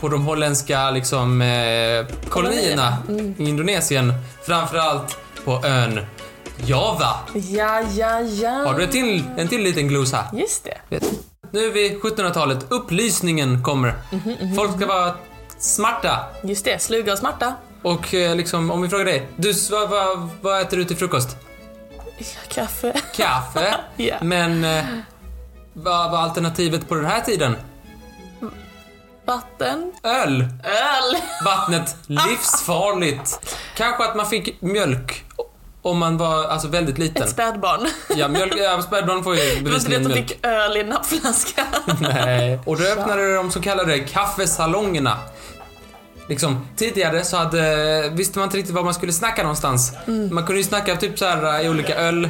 på de holländska liksom, eh, kolonierna i Indonesien. Framförallt på ön Java. Ja, ja, ja. Har du en till, en till liten glosa? Just det. Nu är vi 1700-talet. Upplysningen kommer. Folk ska vara smarta. Just det, sluga och smarta. Och eh, liksom, om vi frågar dig. Du, vad, vad, vad äter du till frukost? Ja, Kaffe. Kaffe. Ja. Men eh, vad var alternativet på den här tiden? Vatten. Öl. Öl. Vattnet livsfarligt. Kanske att man fick mjölk om man var alltså väldigt liten. Ett spädbarn. Ja, mjölk, ja, spädbarn får ju bevisligen mjölk. fick öl i en nappflaska. Nej. Och då öppnade de så kallade kaffesalongerna. Liksom, tidigare så hade, visste man inte riktigt var man skulle snacka någonstans. Mm. Man kunde ju snacka typ så här i olika öl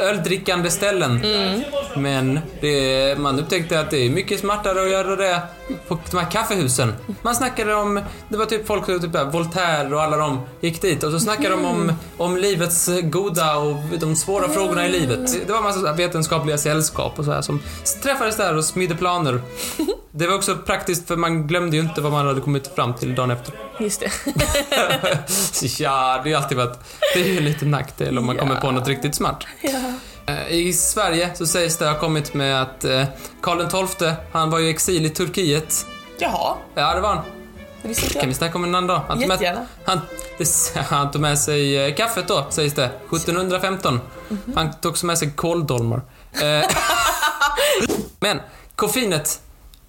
öldrickande ställen. Mm. Men det, man upptäckte att det är mycket smartare att göra det på de här kaffehusen. Man snackade om, det var typ folk, typ där, Voltaire och alla de gick dit och så snackade de om, om livets goda och de svåra frågorna i livet. Det var en massa vetenskapliga sällskap och så här som träffades där och smidde planer. Det var också praktiskt för man glömde ju inte vad man hade kommit fram till dagen efter. Just det. ja, det är alltid varit, det är ju lite nackdel om man Ja. kommer på något riktigt smart. Ja. Eh, I Sverige så sägs det ha kommit med att eh, Karl XII, han var ju i exil i Turkiet. Jaha, Ja, det var han. det visste inte kan vi jag. snacka om en annan dag. Han tog med, han, han tog med sig eh, kaffet då, sägs det. 1715. Mhm. Han tog också med sig kåldolmar. Eh, Men, koffeinet,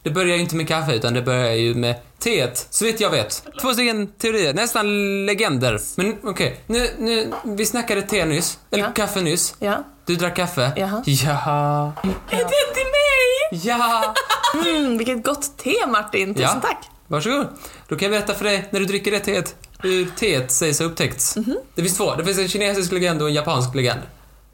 det börjar ju inte med kaffe utan det börjar ju med teet, så vitt jag vet. Två stycken teorier, nästan legender. Men okej, nu, nu, vi snackade te nyss, eller Ja. kaffe nyss. Ja. Du drack kaffe? Jaha. Ja. Är det till mig? Ja. Mm, vilket gott te Martin. Tusen Ja. tack. Varsågod. Då kan jag berätta för dig, när du dricker det teet, hur teet sägs ha upptäckts. Mhm. Det finns två. Det finns en kinesisk legend och en japansk legend.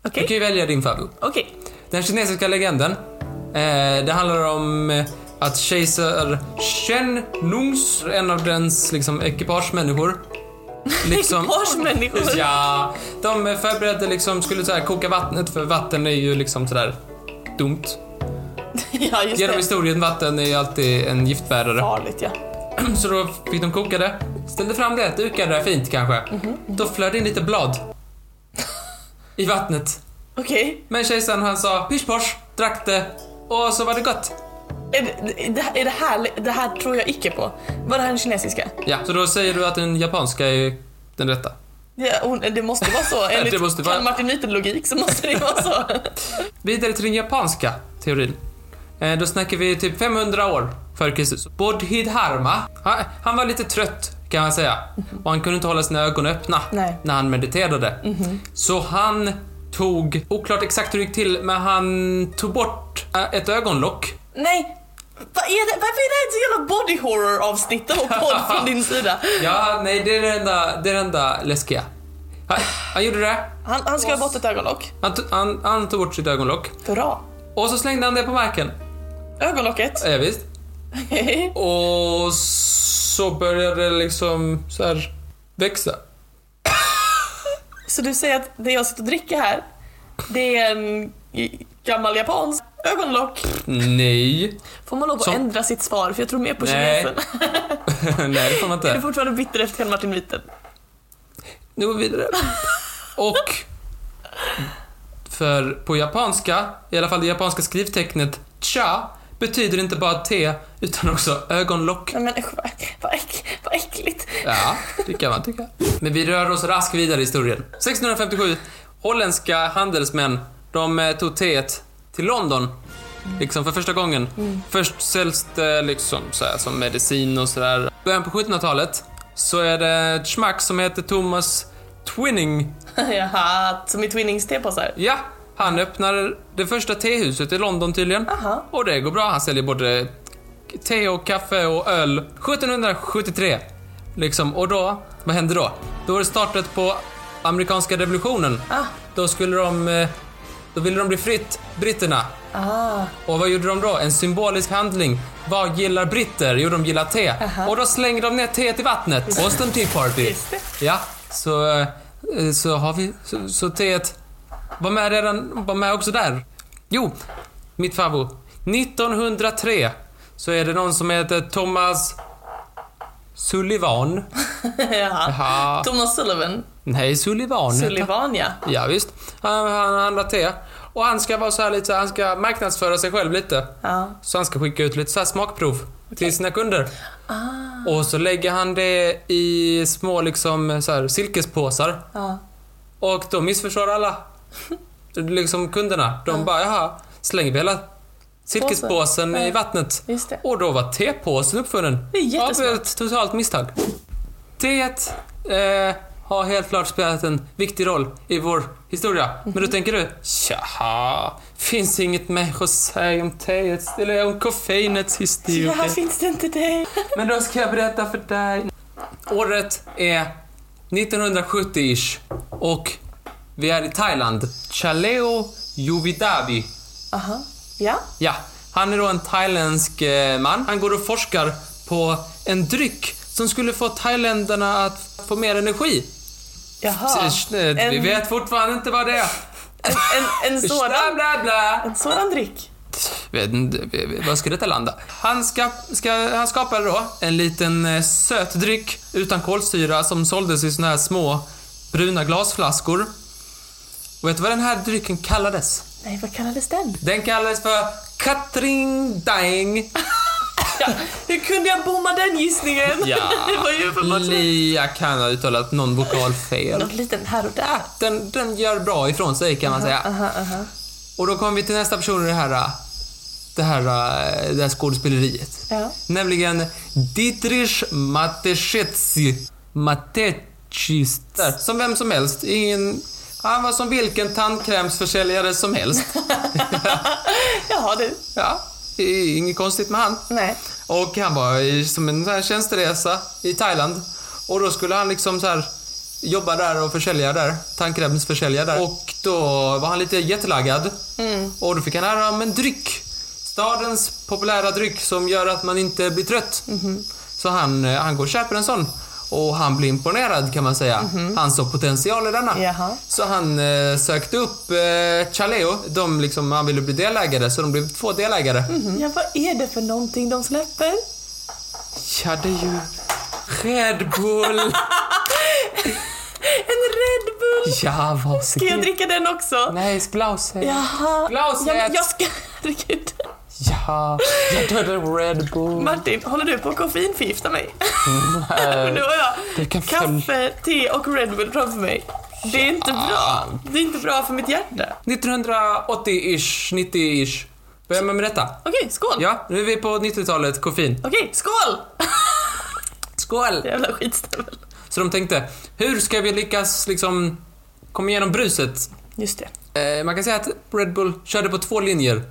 Okej. Du kan ju välja din favorit. Okej. Den kinesiska legenden, eh, det handlar om eh, att kejsar Shen Nungs, en av dens liksom, ekipagemänniskor, liksom... Ekipagemänniskor? Ja, de förberedde liksom, skulle så här, koka vattnet för vatten är ju liksom sådär dumt. Ja, just Genom det. historien, vatten är ju alltid en giftbärare. Farligt ja. Så då fick de koka det, ställde fram det, dukade det fint kanske. Då flöt det in lite blad i vattnet. Okej. Men kejsaren han sa posh, drack det och så var det gott. Är, det, är det här, det här tror jag icke på. Var det här den kinesiska? Ja, så då säger du att den japanska är den rätta. Ja, hon, det måste vara så. Enligt Det måste vara- Martin så måste det vara så. Vidare till den japanska teorin. Eh, Då snackar vi typ 500 år före Kristus. Bodhidharma, han, han var lite trött kan man säga. Och han kunde inte hålla sina ögon öppna Nej. när han mediterade. Så han tog, oklart exakt hur det gick till, men han tog bort eh, ett ögonlock. Nej, vad är det, varför är det här ett så jävla body horror avsnitt och podd från din sida? Ja, nej, det är det enda, det är det enda läskiga. Han, han gjorde det. Han, han ha bort ett ögonlock. Han, han, han tog bort sitt ögonlock. Bra. Och så slängde han det på marken. Ögonlocket. Ja, visst. Och så började det liksom så här växa. Så du säger att det jag sitter och dricker här, det är en gammal japansk ögonlock? Nej. Får man lov att Som- ändra sitt svar? För jag tror mer på Nej. kinesen. Nej, det får man Är du inte. fortfarande bitter efter Martin Nyten? Nu går vi vidare. Och för på japanska, i alla fall det japanska skrivtecknet cha, betyder inte bara te, utan också ögonlock. Nej, men usch, vad, vad, äck, vad äckligt. Ja, det kan man tycka. Men vi rör oss raskt vidare i historien. 1657, holländska handelsmän, de eh, tog teet till London. Liksom för första gången. Först säljs det liksom så här, som medicin och sådär. Början på 1700-talet så är det ett schmack som heter Thomas Twinning. Jaha, som i Twinnings tepåsar. Ja, han öppnar det första tehuset i London tydligen. Aha. Och det går bra. Han säljer både te och kaffe och öl. 1773. Liksom, och då, vad hände då? Då var det startet på amerikanska revolutionen. Ah. Då skulle de, eh, då ville de bli fritt, britterna. Ah, Och vad gjorde de då? En symbolisk handling. Vad gillar britter? Jo, de gillar te. Och då slänger de ner teet i vattnet. Boston Tea Party. Ja, så, eh, så har vi, så, så teet var med redan, var med också där. Jo, mitt favvo. 1903 så är det någon som heter Thomas Sullivan. Jaha. Jaha. Thomas Sullivan. Nej, Sullivan. Sullivan, ja. Ja, visst. Han, han handlar te. Och han ska vara så här lite, han ska marknadsföra sig själv lite. Ja. Så han ska skicka ut lite så här smakprov till sina kunder. Ah. Och så lägger han det i små liksom så här silkespåsar. Ja. Och då missförstår alla liksom kunderna. De bara, jaha, slänger vi hela silkespåsen Påsen. i vattnet. Och då var tepåsen uppfunnen. Det är jättesmart. Av ett totalt misstag. Teet eh, har helt klart spelat en viktig roll i vår historia. Men Mhm. då tänker du, tjaha, finns inget mer att säga om teet eller om koffeinets historia. Ja, finns det inte det? Men då ska jag berätta för dig. Året är 1970-ish och vi är i Thailand. Chaleo Yuvidavi. Aha. Ja. Ja, han är då en thailändsk eh, man. Han går och forskar på en dryck som skulle få thailändarna att få mer energi. Jaha. Eh, Vi En- vet fortfarande inte vad det är. En, en, en, sådan, bla, bla. en sådan dryck. Vet vad ska detta landa? Han, ska, ska, han skapade då en liten eh, söt dryck utan kolsyra som såldes i såna här små bruna glasflaskor. Och vet du vad den här drycken kallades? Nej, vad kallades den? Den kallades för Katring Daeng. Ja, hur kunde jag bomma den gissningen? Ja, det var ju uppenbart. Lia kan ha uttalat någon vokal fel. Någon liten här och där. Den, den gör bra ifrån sig kan man säga. Aha, aha. Och då kommer vi till nästa person i det här, det här, det här skådespeleriet. Ja. Nämligen Dietrich Mateschitz. Matechis. Som vem som helst. Ingen, han var som vilken tandkrämsförsäljare som helst. Jaha du. Ja, inget konstigt med han. Nej. Och han var i, som en sån tjänsteresa i Thailand. Och då skulle han liksom så här jobba där och försälja där. Tandkrämsförsälja där. Och då var han lite jetlaggad. Och då fick han höra om en dryck. Stadens populära dryck som gör att man inte blir trött. Så han, eh, han går och köper en sån. Och han blir imponerad kan man säga. Han såg potential i denna. Jaha. Så han eh, sökte upp eh, Chaleo. De liksom, han ville bli delägare, så de blev två delägare. Ja, vad är det för någonting de släpper? Ja, det är ju Red Bull. En Red Bull! Ja, Ska jag varsågod. dricka den också? Nej, Glauset. Jaha. Glaset. Ja, jag ska... Herregud. Ja, jag dödade Red Bull. Martin, håller du på att koffeinförgifta mig? Nej. Nu har jag kan kaffe, te och Red Bull framför mig. Det är inte bra. Det är inte bra för mitt hjärta. 1980-ish, 90-ish. Börjar man med detta? Okej, skål! Ja, nu är vi på 90-talet, koffein. Okej, skål! Skål! Jävla skitstövel. Så de tänkte, hur ska vi lyckas liksom komma igenom bruset? Just det. Eh, man kan säga att Red Bull körde på två linjer.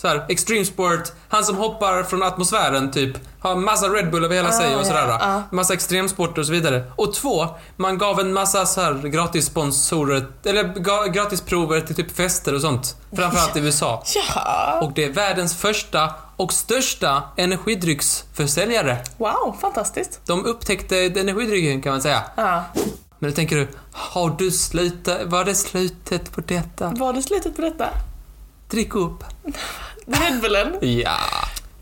Så här, extreme sport, han som hoppar från atmosfären typ, har massa Red Bull över hela sig och ja, sådär. ja. Massa extremsporter och så vidare. Och två, man gav en massa så här gratis sponsorer, eller gratis prover till typ fester och sånt. Framförallt i USA. Jaha. Och det är världens första och största energidrycksförsäljare. Wow, fantastiskt. De upptäckte energidrycken kan man säga. Ja. Men då tänker du, har du slutat, var det slutet på detta? Var det slutet på detta? Drick upp. Red Bullen? Ja.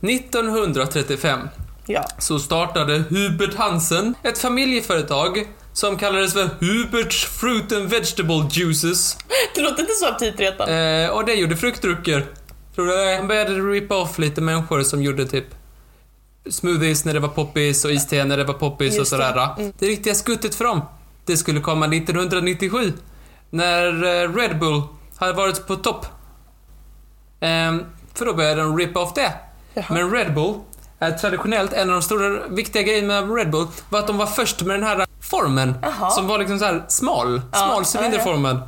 1935 Ja. så startade Hubert Hansen ett familjeföretag som kallades för Huberts Fruit and Vegetable Juices. Det låter inte så aptitretande. Eh, och det gjorde fruktdrycker. Tror du det? Han började rippa off lite människor som gjorde typ smoothies när det var poppis och iste när det var poppis och Just det. sådär. Mm. Det riktiga skuttet för dem, det skulle komma 1997. När eh, Red Bull hade varit på topp. Ehm, för då började de rippa off det. Jaha. Men Red Bull är traditionellt en av de stora viktiga grejerna med Red Bull var att de var först med den här formen Jaha. som var liksom så här smal, Ja, smal ja, ja. cylinderformen.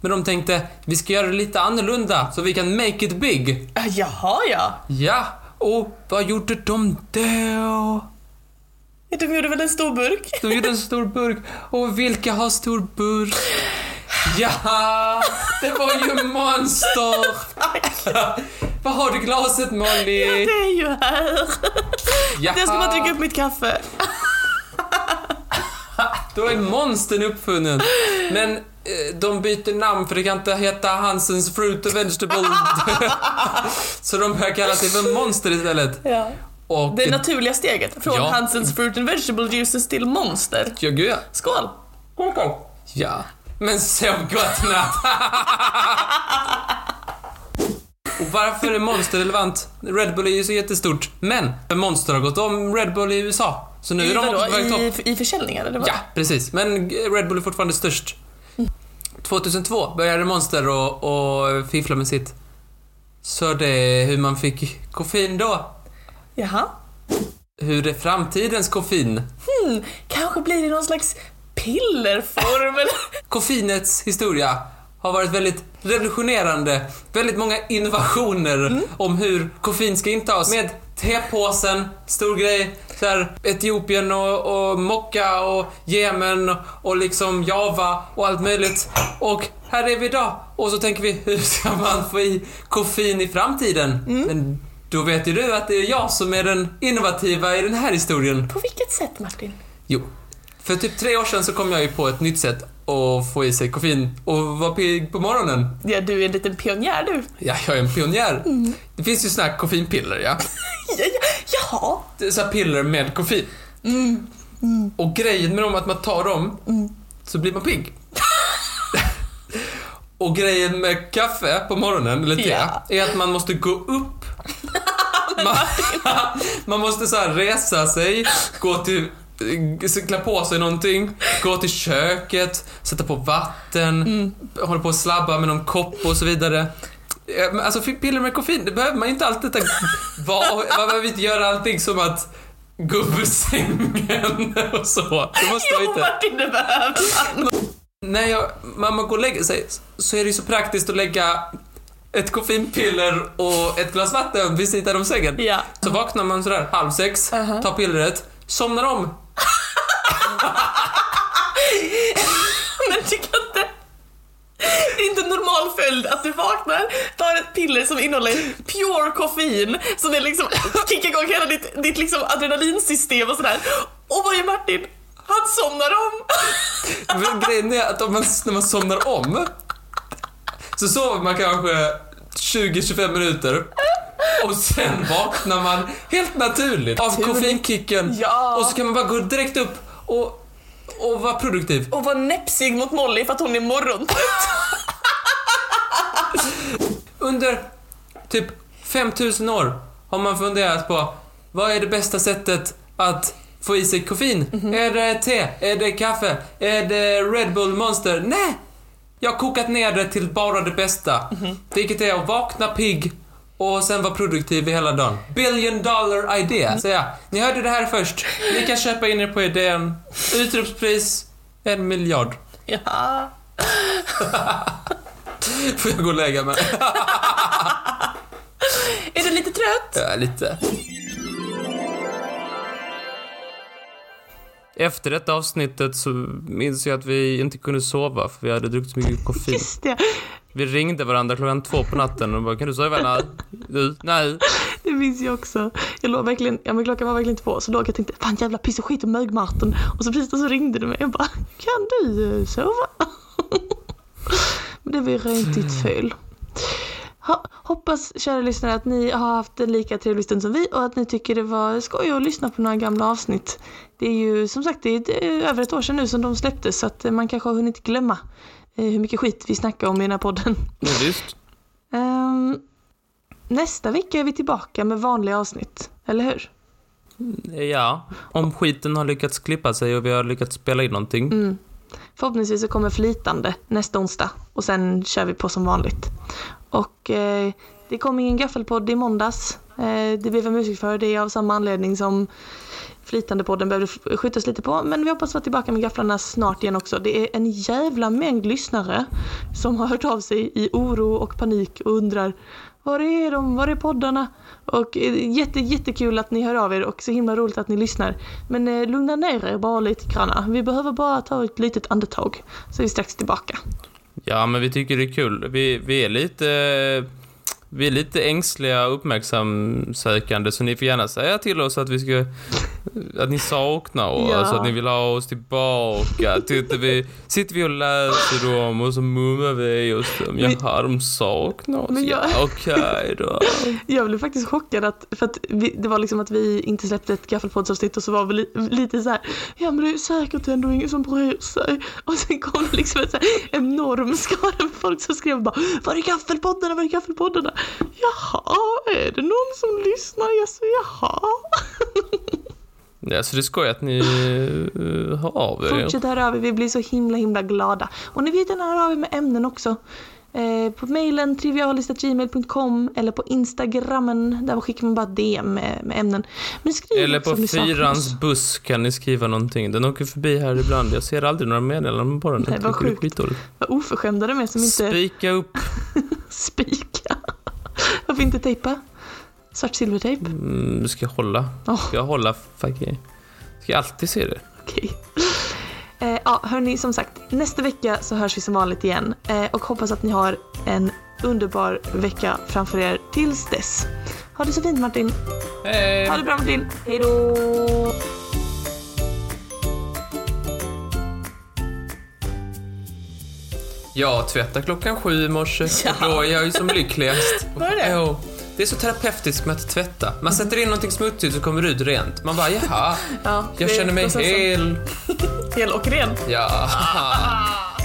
Men de tänkte, vi ska göra det lite annorlunda så vi kan make it big. Ah, Jaha, ja. Ja, och vad gjorde de då? De gjorde väl en stor burk? De gjorde en stor burk. Och vilka har stor burk? Ja, det var ju Monster! Vad har du glaset Molly? Det är ju här. Ja, Jag ska bara dricka upp mitt kaffe. Då är Monstern uppfunnen. Men eh, de byter namn för det kan inte heta Hansens Fruit and Vegetable. Så de börjar kalla sig för Monster istället. Ja. Och... Det naturliga steget från Ja. Hansens Fruit and Vegetable Juices till Monster. Ja, gud ja. Skål! Ja. Men sov gott natt. Och varför är Monster relevant? Red Bull är ju så jättestort. Men Monster har gått om Red Bull i USA. Så nu I, är de också på vadå? topp. I, I försäljningar eller? Ja, precis. Men Red Bull är fortfarande störst. 2002 började Monster och, och fiffla med sitt. Så det är hur man fick koffein då. Jaha. Hur är framtidens koffein? Hmm, kanske blir det någon slags pillerform eller? Koffeinets historia har varit väldigt revolutionerande. Väldigt många innovationer om hur koffein ska intas. Med tepåsen, stor grej. Så här, Etiopien och, och Mocka och Jemen och, liksom Java och allt möjligt. Och här är vi idag. Och så tänker vi, hur ska man få i koffein i framtiden? Men då vet ju du att det är jag som är den innovativa i den här historien. På vilket sätt Martin? Jo. För typ tre år sedan så kom jag ju på ett nytt sätt att få i sig koffein och vara pigg på morgonen. Ja, du är en liten pionjär du. Ja, jag är en pionjär. Det finns ju såna här koffeinpiller, ja. Ja, ja, jaha. Det är så här piller med koffein. Och grejen med dem är att man tar dem så blir man pigg. och grejen med kaffe på morgonen, eller te, Ja. är att man måste gå upp. man, man måste så här resa sig, gå till klä på sig någonting, gå till köket, sätta på vatten, hålla på och slabba med någon kopp och så vidare. Eh, Alltså piller med koffein, det behöver man inte alltid ta, vad, man behöver inte göra allting som att gå upp ur sängen och så. Det måste Jo inte. Martin, det behöver man. När jag, mamma går och lägger sig så är det ju så praktiskt att lägga ett koffeinpiller och ett glas vatten vid sidan om sängen. Ja. Så vaknar man sådär halv sex, Uh-huh. tar pillret, somnar om. Men du kan inte... Det är inte en normal följd att du vaknar, tar ett piller som innehåller pure koffein som är liksom, kickar igång hela ditt, ditt liksom adrenalinsystem och sådär. Och vad gör Martin? Han somnar om! Men grejen är att om man, när man somnar om så sover man kanske 20-25 minuter och sen vaknar man helt naturligt av koffeinkicken Ja. och så kan man bara gå direkt upp och, och vara produktiv. Och var näpsig mot Molly för att hon är morgontrött. Under typ 5000 år har man funderat på vad är det bästa sättet att få i sig koffein? Är det te? Är det kaffe? Är det Red Bull Monster? Nej! Jag har kokat ner det till bara det bästa. Vilket är att vakna pigg och sen vara produktiv i hela dagen. Billion dollar idea, säger jag. Ni hörde det här först. Ni kan köpa in er på idén. Utropspris en miljard. Ja. Får jag gå och lägga mig? Är du lite trött? Ja, lite. Efter detta avsnittet så minns jag att vi inte kunde sova för vi hade druckit så mycket koffein. Just det. Vi ringde varandra klockan två på natten och bara kan du sova? Nej. Du? Nej. Det minns jag också. Jag låg verkligen, ja men klockan var verkligen två så låg jag och tänkte fan jävla piss och skit och mög Martin. Och så precis då så ringde du mig och bara kan du eh, sova? men det var ju rent ditt fel. Ha, hoppas kära lyssnare att ni har haft en lika trevlig stund som vi och att ni tycker det var skoj att lyssna på några gamla avsnitt. Det är ju som sagt det är, det är över ett år sedan nu som de släpptes så att eh, man kanske har hunnit glömma hur mycket skit vi snackar om i den här podden. Men visst. Ehm, nästa vecka är vi tillbaka med vanliga avsnitt, eller hur? Ja, om skiten har lyckats klippa sig och vi har lyckats spela in någonting. Mm. Förhoppningsvis så kommer flytande nästa onsdag och sen kör vi på som vanligt. Och eh, det kom ingen gaffelpodd i måndags. Eh, det blev en musik för det av samma anledning som flytande podden behövde skjutas lite på. Men vi hoppas vara tillbaka med gafflarna snart igen också. Det är en jävla mängd lyssnare som har hört av sig i oro och panik och undrar var är de? Var är poddarna? Och eh, jätte, jättekul att ni hör av er och så himla roligt att ni lyssnar. Men eh, lugna ner er bara lite granna. Vi behöver bara ta ett litet andetag. Så är vi strax tillbaka. Ja, men vi tycker det är kul. Vi, vi är lite... Eh, vi är lite ängsliga och uppmärksamsökande, så ni får gärna säga till oss att vi ska... Att ni saknar oss, Ja. att ni vill ha oss tillbaka. Tittar vi, sitter vi och läser dem och så mumlar vi oss dem. Jaha, de saknar oss. Jag- Ja, okej då. Jag blev faktiskt chockad att, för att vi, det var liksom att vi inte släppte ett gaffelpoddsavsnitt och så var vi li, lite så här, ja men det är säkert ändå ingen som bryr sig. Och sen kom det liksom en så här enorm skara med folk som skrev bara, var är gaffelpoddarna, var är gaffelpoddarna? Jaha, är det någon som lyssnar? Jag säger jaha. Ja, så det är skoj att ni uh, hör av er. Fortsätt höra av er, vi blir så himla himla glada. Och ni vet gärna höra av er med ämnen också. Eh, på mejlen trivialist.gmail.com eller på instagrammen, där skickar man bara DM med, med ämnen. Men skriv Eller på ni fyrans buss kan ni skriva någonting. Den åker förbi här ibland. Jag ser aldrig några meddelanden på den. Nej, vad sjukt. Vad oförskämda de är som inte Spika upp. spika. Varför inte tejpa? Svart silvertejp? Mm, du ska hålla. Ska jag hålla fucking... Ska jag alltid se det? Okej. Eh, ja, hörni, som sagt, nästa vecka så hörs vi som vanligt igen eh, och hoppas att ni har en underbar vecka framför er tills dess. Ha det så fint Martin. Hej! Ha det bra Martin. Hej då! Jag tvättade klockan sju i morse Ja. då är jag ju som lyckligast. Var det? Jo. Det är så terapeutiskt med att tvätta. Man sätter in någonting smutsigt så kommer det ut rent. Man bara, jaha. Ja, Jag känner mig hel. Hel och ren. Ja.